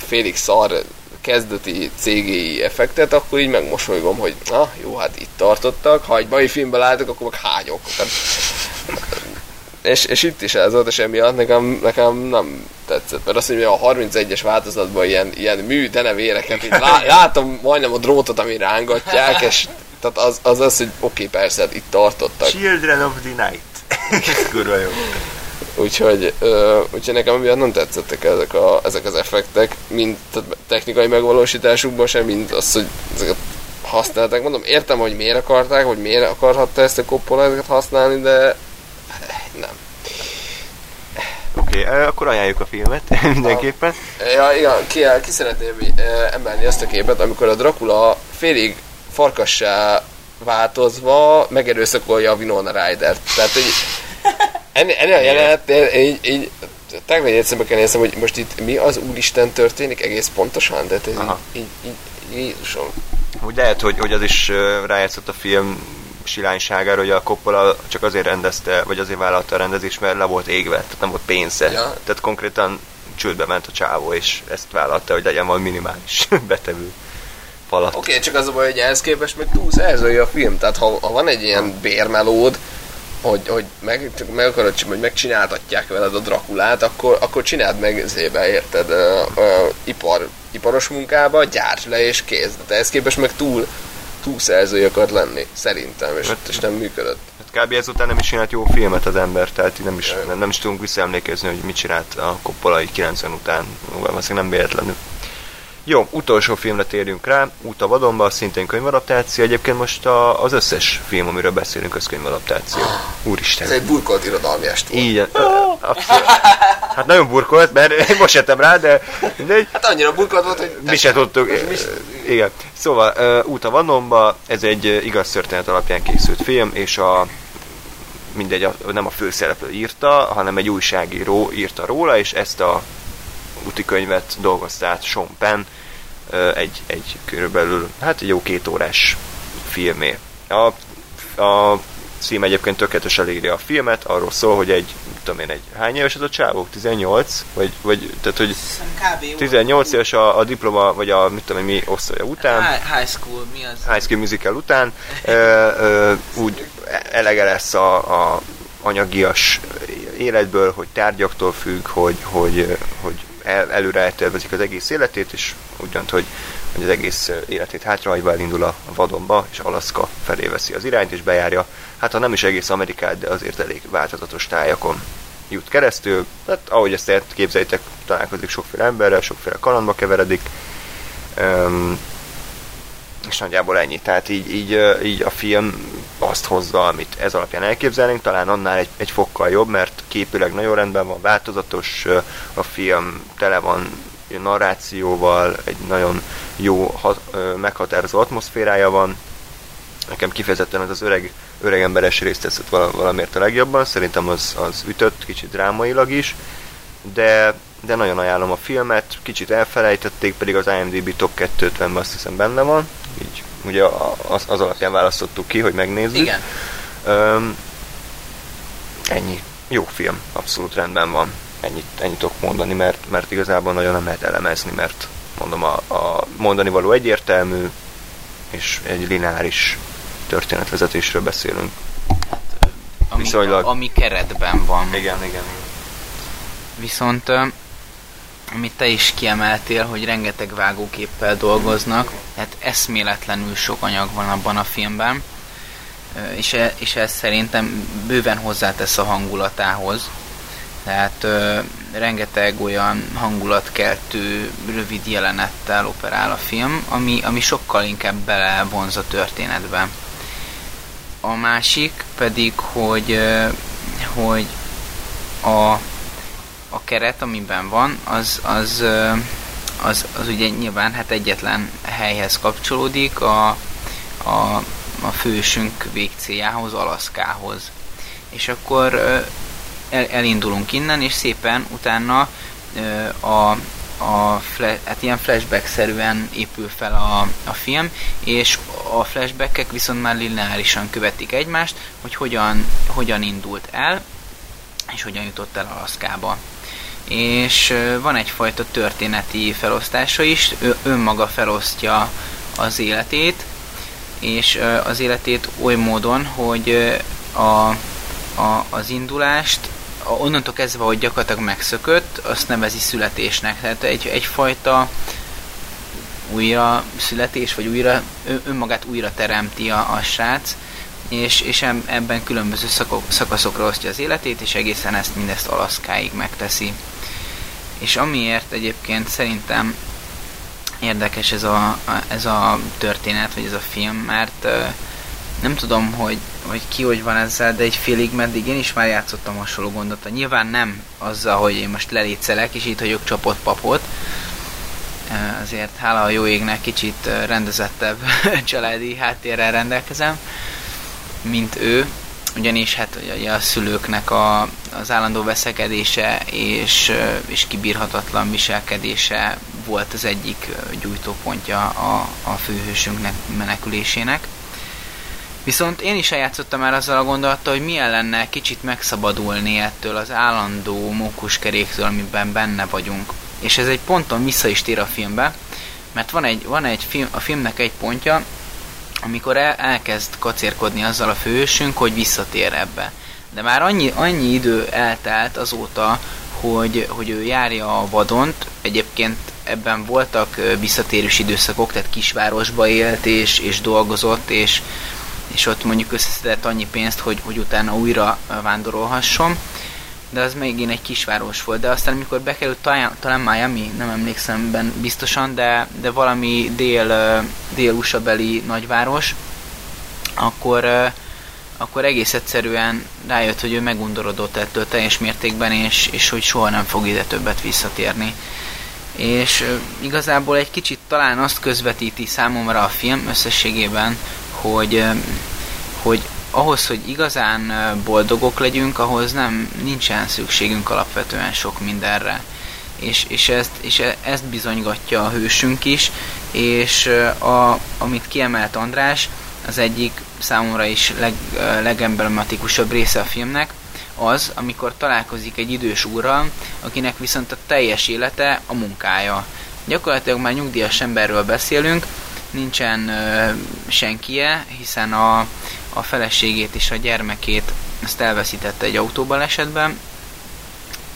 félig szar kezdeti CGI effektet, akkor így megmosolygom, hogy na jó, hát itt tartottak, ha egy mai filmben látok, akkor meg hányok. Tehát, és, és itt is ez volt, és emiatt nekem, nekem nem tetszett. Mert azt mondja, hogy a 31-es változatban ilyen, ilyen mű, de ne véreket, így lá, látom majdnem a drótot, ami rángatják, és tehát az az, az hogy oké, persze, hát itt tartottak. Children of the Night. Kurva jó. Úgyhogy, ö, úgyhogy nekem emiatt nem tetszettek ezek, a, ezek az effektek, mind tehát technikai megvalósításukban sem, mind az, hogy ezeket használták. Mondom, értem, hogy miért akarták, hogy miért akarhatta ezt a Coppola ezeket használni, de nem. Oké, okay, akkor ajánljuk a filmet mindenképpen. Ja, igen, ki, ki szeretném ö, emelni azt a képet, amikor a Dracula félig farkassá változva megerőszakolja a Winona Ryder-t. Tehát, hogy ennél, ennél a jelenetnél így, így tegnap egy egyszerűen kell néznem, hogy most itt mi az Úristen történik egész pontosan, de ez Aha. így, így, így, Jézusom. Úgy lehet, hogy, hogy az is rájátszott a film silányságára, hogy a Coppola csak azért rendezte, vagy azért vállalta a rendezést, mert le volt égve, tehát nem volt pénze. Ja. Tehát konkrétan csődbe ment a csávó, és ezt vállalta, hogy legyen valami minimális betevő falat. Oké, okay, csak az a baj, hogy ehhez képest meg túl szerzője a film, tehát ha, ha van egy ilyen bérmelód, hogy, hogy meg, meg akarod, hogy megcsináltatják veled a Drakulát, akkor, akkor csináld meg zébe, érted, ö, ö, ipar, iparos munkába, gyárts le és kész. De ehhez képest meg túl, túl szerzője akart lenni, szerintem, és, és nem működött. Hát kb. ezután nem is csinált jó filmet az ember, tehát nem is, nem, nem is tudunk visszaemlékezni, hogy mit csinált a Coppola így 90 után, valószínűleg nem véletlenül. Jó, utolsó filmre térjünk rá, Út a vadonba, szintén könyvadaptáció. Egyébként most a, az összes film, amiről beszélünk, az könyvadaptáció. Ez Úristen. egy burkolt irodalmi est volt. Abszolút. Hát nagyon burkolt, mert én most jöttem rá, de mindegy. Hát annyira burkolt volt, hogy... Mi se tudtuk. Igen. Szóval uh, Út a Vannomba, ez egy uh, igaz történet alapján készült film, és a mindegy, nem a főszereplő írta, hanem egy újságíró írta róla, és ezt a úti könyvet dolgozta át Sean Penn egy, egy körülbelül, hát egy jó két órás filmé. A, a cím egyébként tökéletesen írja a filmet, arról szól, hogy egy, tudom én, egy hány éves ez a csávó? 18? Vagy, vagy tehát, hogy 18 éves a, a diploma, vagy a, mit tudom én, mi osztálya után. High school, mi az? High School Musical után. Ö, ö, úgy elege lesz a, a anyagias életből, hogy tárgyaktól függ, hogy, hogy, hogy el, előre eltervezik az egész életét, és úgy hogy, hogy az egész életét hátrahagyva elindul a vadonba, és Alaszka felé veszi az irányt, és bejárja, hát ha nem is egész Amerikát, de azért elég változatos tájakon jut keresztül. Hát ahogy ezt el képzeljétek, találkozik sokféle emberrel, sokféle kalandba keveredik. Um, és nagyjából ennyi. Tehát így, így, így a film azt hozza, amit ez alapján elképzelnénk, talán annál egy, egy fokkal jobb, mert képileg nagyon rendben van, változatos, a film tele van narrációval, egy nagyon jó, meghatározó atmoszférája van. Nekem kifejezetten ez az öreg, öreg emberes részt tetszett valamiért a legjobban, szerintem az, az ütött, kicsit drámailag is, de, de nagyon ajánlom a filmet, kicsit elfelejtették, pedig az IMDb top 250-ben azt hiszem benne van, így ugye az, az alapján választottuk ki, hogy megnézzük. Igen. Öm, ennyi. Jó film, abszolút rendben van. Ennyit, ennyit tudok mondani, mert, mert igazából nagyon nem lehet elemezni, mert mondom, a, a mondani való egyértelmű, és egy lineáris történetvezetésről beszélünk. Ami, Viszonylag. ami keretben van. Igen, igen, igen. Viszont amit te is kiemeltél, hogy rengeteg vágóképpel dolgoznak, hát eszméletlenül sok anyag van abban a filmben, és, e, és ez szerintem bőven hozzátesz a hangulatához. Tehát ö, rengeteg olyan hangulatkeltő, rövid jelenettel operál a film, ami, ami sokkal inkább belevonz a történetbe. A másik pedig, hogy, ö, hogy a a keret, amiben van, az, az, az, az ugye nyilván hát egyetlen helyhez kapcsolódik, a, a, a fősünk végcéljához, Alaszkához. És akkor el, elindulunk innen, és szépen utána a, a fle, hát ilyen flashback-szerűen épül fel a, a film, és a flashbackek viszont már lineárisan követik egymást, hogy hogyan, hogyan indult el, és hogyan jutott el Alaszkába és van egyfajta történeti felosztása is, ő önmaga felosztja az életét, és az életét oly módon, hogy a, a, az indulást onnantól kezdve, hogy gyakorlatilag megszökött, azt nevezi születésnek. Tehát egy, egyfajta újra születés, vagy újra, önmagát újra teremti a, a srác, és, és ebben különböző szakok, szakaszokra osztja az életét, és egészen ezt mindezt Alaszkáig megteszi. És amiért egyébként szerintem érdekes ez a, ez a történet, vagy ez a film, mert nem tudom, hogy, hogy ki hogy van ezzel, de egy félig meddig én is már játszottam hasonló gondot. Nyilván nem azzal, hogy én most lelétszelek, és itt hagyok csapott papot. Azért hála a jó égnek kicsit rendezettebb családi háttérrel rendelkezem, mint ő ugyanis hát ugye a szülőknek a, az állandó veszekedése és, és kibírhatatlan viselkedése volt az egyik gyújtópontja a, a főhősünknek menekülésének. Viszont én is eljátszottam már azzal a gondolattal, hogy milyen lenne kicsit megszabadulni ettől az állandó mókuskeréktől, amiben benne vagyunk. És ez egy ponton vissza is tér a filmbe, mert van egy, van egy film, a filmnek egy pontja, amikor el, elkezd kacérkodni azzal a fősünk, hogy visszatér ebbe. De már annyi, annyi idő eltelt azóta, hogy, hogy ő járja a vadont, egyébként ebben voltak visszatérős időszakok, tehát kisvárosba élt és, és dolgozott, és, és ott mondjuk összeszedett annyi pénzt, hogy, hogy utána újra vándorolhasson de az megint egy kisváros volt, de aztán amikor bekerült talán, talán Miami, nem emlékszem ben biztosan, de, de valami dél, dél USA beli nagyváros, akkor, akkor egész egyszerűen rájött, hogy ő megundorodott ettől teljes mértékben, és, és hogy soha nem fog ide többet visszatérni. És igazából egy kicsit talán azt közvetíti számomra a film összességében, hogy, hogy ahhoz, hogy igazán boldogok legyünk, ahhoz nem nincsen szükségünk alapvetően sok mindenre. És, és, ezt, és e- ezt bizonygatja a hősünk is, és a, amit kiemelt András, az egyik számomra is leg, legemblematikusabb része a filmnek, az, amikor találkozik egy idős úrral, akinek viszont a teljes élete a munkája. Gyakorlatilag már nyugdíjas emberről beszélünk, nincsen ö, senkie, hiszen a, a feleségét és a gyermekét ezt elveszítette egy autóbalesetben,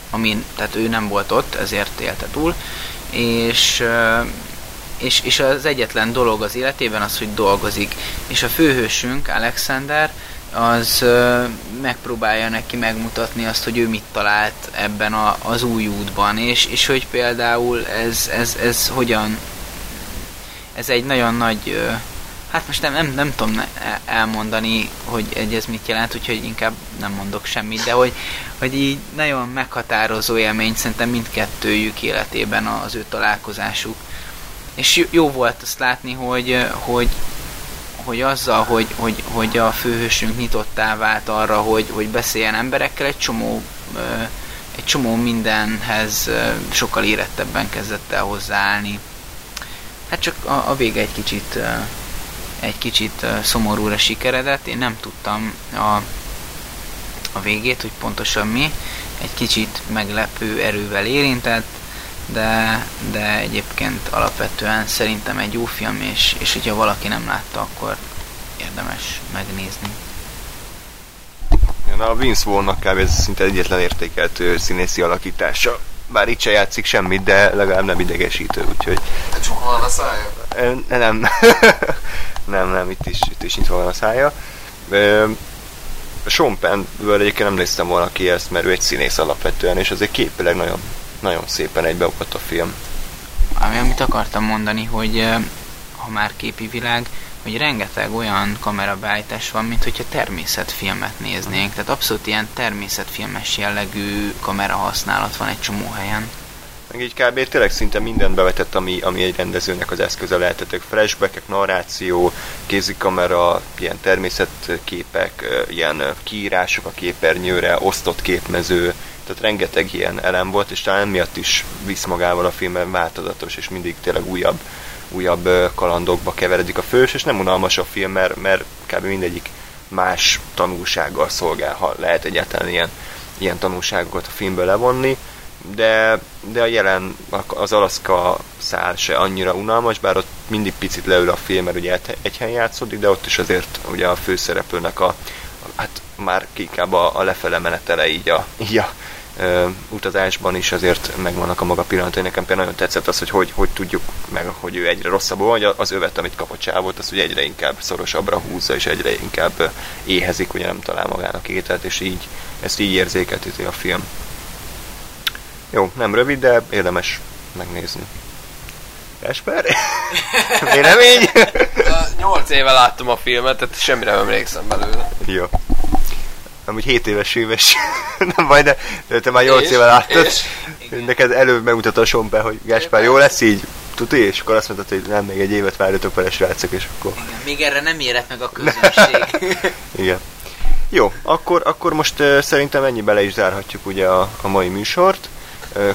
amin, tehát ő nem volt ott, ezért élte túl, és, és, és az egyetlen dolog az életében az, hogy dolgozik. És a főhősünk, Alexander, az megpróbálja neki megmutatni azt, hogy ő mit talált ebben a, az új útban, és, és hogy például ez, ez, ez hogyan ez egy nagyon nagy hát most nem, nem, nem tudom ne- elmondani, hogy egy ez mit jelent, úgyhogy inkább nem mondok semmit, de hogy, hogy így nagyon meghatározó élmény szerintem mindkettőjük életében az ő találkozásuk. És jó- volt azt látni, hogy, hogy, hogy azzal, hogy, hogy, hogy a főhősünk nyitottá vált arra, hogy, hogy beszéljen emberekkel, egy csomó, egy csomó mindenhez sokkal érettebben kezdett el hozzáállni. Hát csak a, a vége egy kicsit, egy kicsit szomorúra sikeredett. Én nem tudtam a, a végét, hogy pontosan mi. Egy kicsit meglepő erővel érintett, de, de egyébként alapvetően szerintem egy jó film, és, és hogyha valaki nem látta, akkor érdemes megnézni. Igen, A Vince Vaughn-nak kb. ez szinte egyetlen értékelt színészi alakítása. Bár itt se játszik semmit, de legalább nem idegesítő, úgyhogy Csukva van a szája? Nem. nem, nem, itt is, itt is nyitva van a szája. Sean Penn-ből egyébként nem néztem volna ki ezt, mert ő egy színész alapvetően, és azért képileg nagyon, nagyon szépen egybeokott a film. Ami, amit akartam mondani, hogy ha már képi világ, hogy rengeteg olyan kamerabeállítás van, mint hogyha természetfilmet néznénk. Tehát abszolút ilyen természetfilmes jellegű kamera használat van egy csomó helyen. Meg így kb. tényleg szinte mindent bevetett, ami, ami egy rendezőnek az eszköze lehetett. Flashbackek, narráció, kézikamera, ilyen természetképek, ilyen kiírások a képernyőre, osztott képmező, tehát rengeteg ilyen elem volt, és talán miatt is visz magával a filmben változatos, és mindig tényleg újabb, újabb kalandokba keveredik a fős, és nem unalmas a film, mert, mert kb. mindegyik más tanulsággal szolgál, ha lehet egyáltalán ilyen, ilyen tanulságokat a filmből levonni de, de a jelen, az Alaszka szál se annyira unalmas, bár ott mindig picit leül a film, mert ugye egy helyen játszódik, de ott is azért ugye a főszereplőnek a, hát már inkább a, a lefele menetele így a, így a ö, utazásban is azért megvannak a maga pillanatai. Nekem például nagyon tetszett az, hogy hogy, hogy tudjuk meg, hogy ő egyre rosszabbul van, hogy az övet, amit kapott csávot, az ugye egyre inkább szorosabbra húzza, és egyre inkább éhezik, ugye nem talál magának ételt, és így ezt így érzékelteti a film. Jó, nem rövid, de érdemes megnézni. Esper? Vélemény? Nyolc éve láttam a filmet, tehát semmire nem emlékszem belőle. Jó. Amúgy 7 éves éves. nem baj, de, de te már 8 És? éve láttad. És? Neked előbb megmutatta a Sompe, hogy Gáspár jó lesz így, tuti, és akkor azt mondtad, hogy nem, még egy évet várjatok vele srácok, és akkor Igen, még erre nem érett meg a közönség. igen. Jó, akkor, akkor most uh, szerintem ennyi bele is zárhatjuk ugye a, a mai műsort.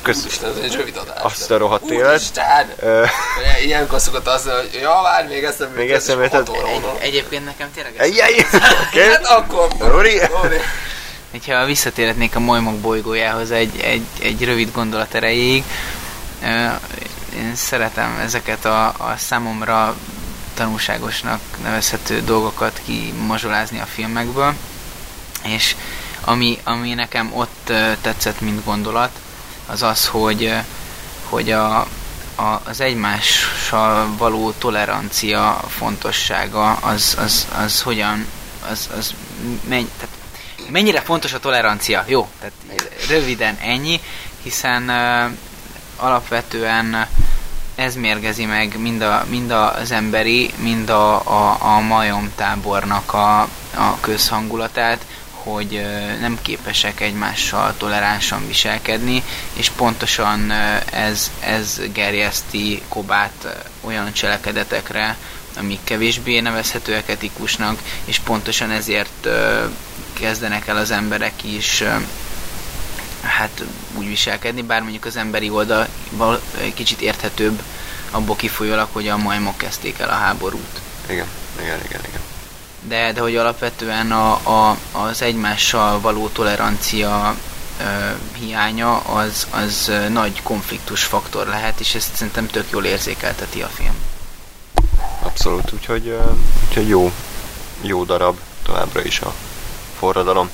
Kösz, Úristen, ez egy rövid adás. Azt a rohadt élet. Úristen! Ilyenkor szokott azt mondani, hogy ja, várj, még eszembe Még eszembe jutott. Egy, egyébként nekem tényleg! Oké? Hát akkor... Rori? Rori. Hogyha visszatérhetnék a Molymok bolygójához egy, egy, egy rövid gondolat erejéig, én szeretem ezeket a, a számomra tanulságosnak nevezhető dolgokat kimazsolázni a filmekből, és ami, ami nekem ott tetszett, mint gondolat, az az, hogy, hogy a, a, az egymással való tolerancia fontossága az, az, az hogyan, az, az menny, tehát mennyire fontos a tolerancia? Jó, tehát röviden ennyi, hiszen uh, alapvetően ez mérgezi meg mind, a, mind az emberi, mind a, a, a majom tábornak a, a közhangulatát, hogy nem képesek egymással toleránsan viselkedni, és pontosan ez, ez gerjeszti Kobát olyan cselekedetekre, amik kevésbé nevezhetőek etikusnak, és pontosan ezért kezdenek el az emberek is hát úgy viselkedni, bár mondjuk az emberi oldal kicsit érthetőbb abból kifolyólag, hogy a majmok kezdték el a háborút. Igen, igen, igen, igen. De, de hogy alapvetően a, a, az egymással való tolerancia ö, hiánya az, az nagy konfliktus faktor lehet, és ezt szerintem tök jól érzékelteti a film. Abszolút, úgyhogy, úgyhogy jó, jó darab továbbra is a forradalom.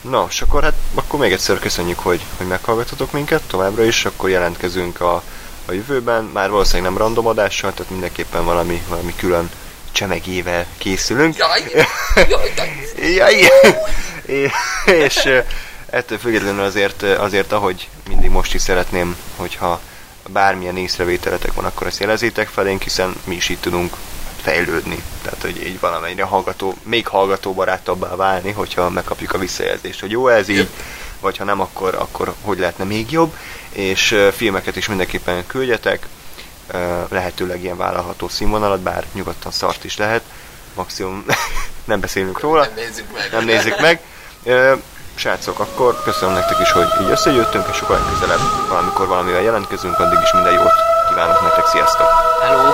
Na, és akkor hát akkor még egyszer köszönjük, hogy, hogy meghallgatotok minket továbbra is, akkor jelentkezünk a, a jövőben, már valószínűleg nem random adással, tehát mindenképpen valami, valami külön csemegével készülünk. Jaj, jaj. Jaj! És ettől függetlenül azért, azért, ahogy mindig most is szeretném, hogyha bármilyen észrevételetek van, akkor ezt jelezzétek felénk, hiszen mi is itt tudunk fejlődni. Tehát, hogy így valamennyire hallgató, még hallgató barátabbá válni, hogyha megkapjuk a visszajelzést, hogy jó ez így, vagy ha nem, akkor, akkor hogy lehetne még jobb. És filmeket is mindenképpen küldjetek, lehetőleg ilyen vállalható színvonalat, bár nyugodtan szart is lehet, maximum nem beszélünk róla Nem nézzük meg. nem nézik meg. Srácok, akkor köszönöm nektek is, hogy így összejöttünk, és akkor legközelebb valamikor valamivel jelentkezünk, addig is minden jót kívánok nektek, sziasztok! Hello!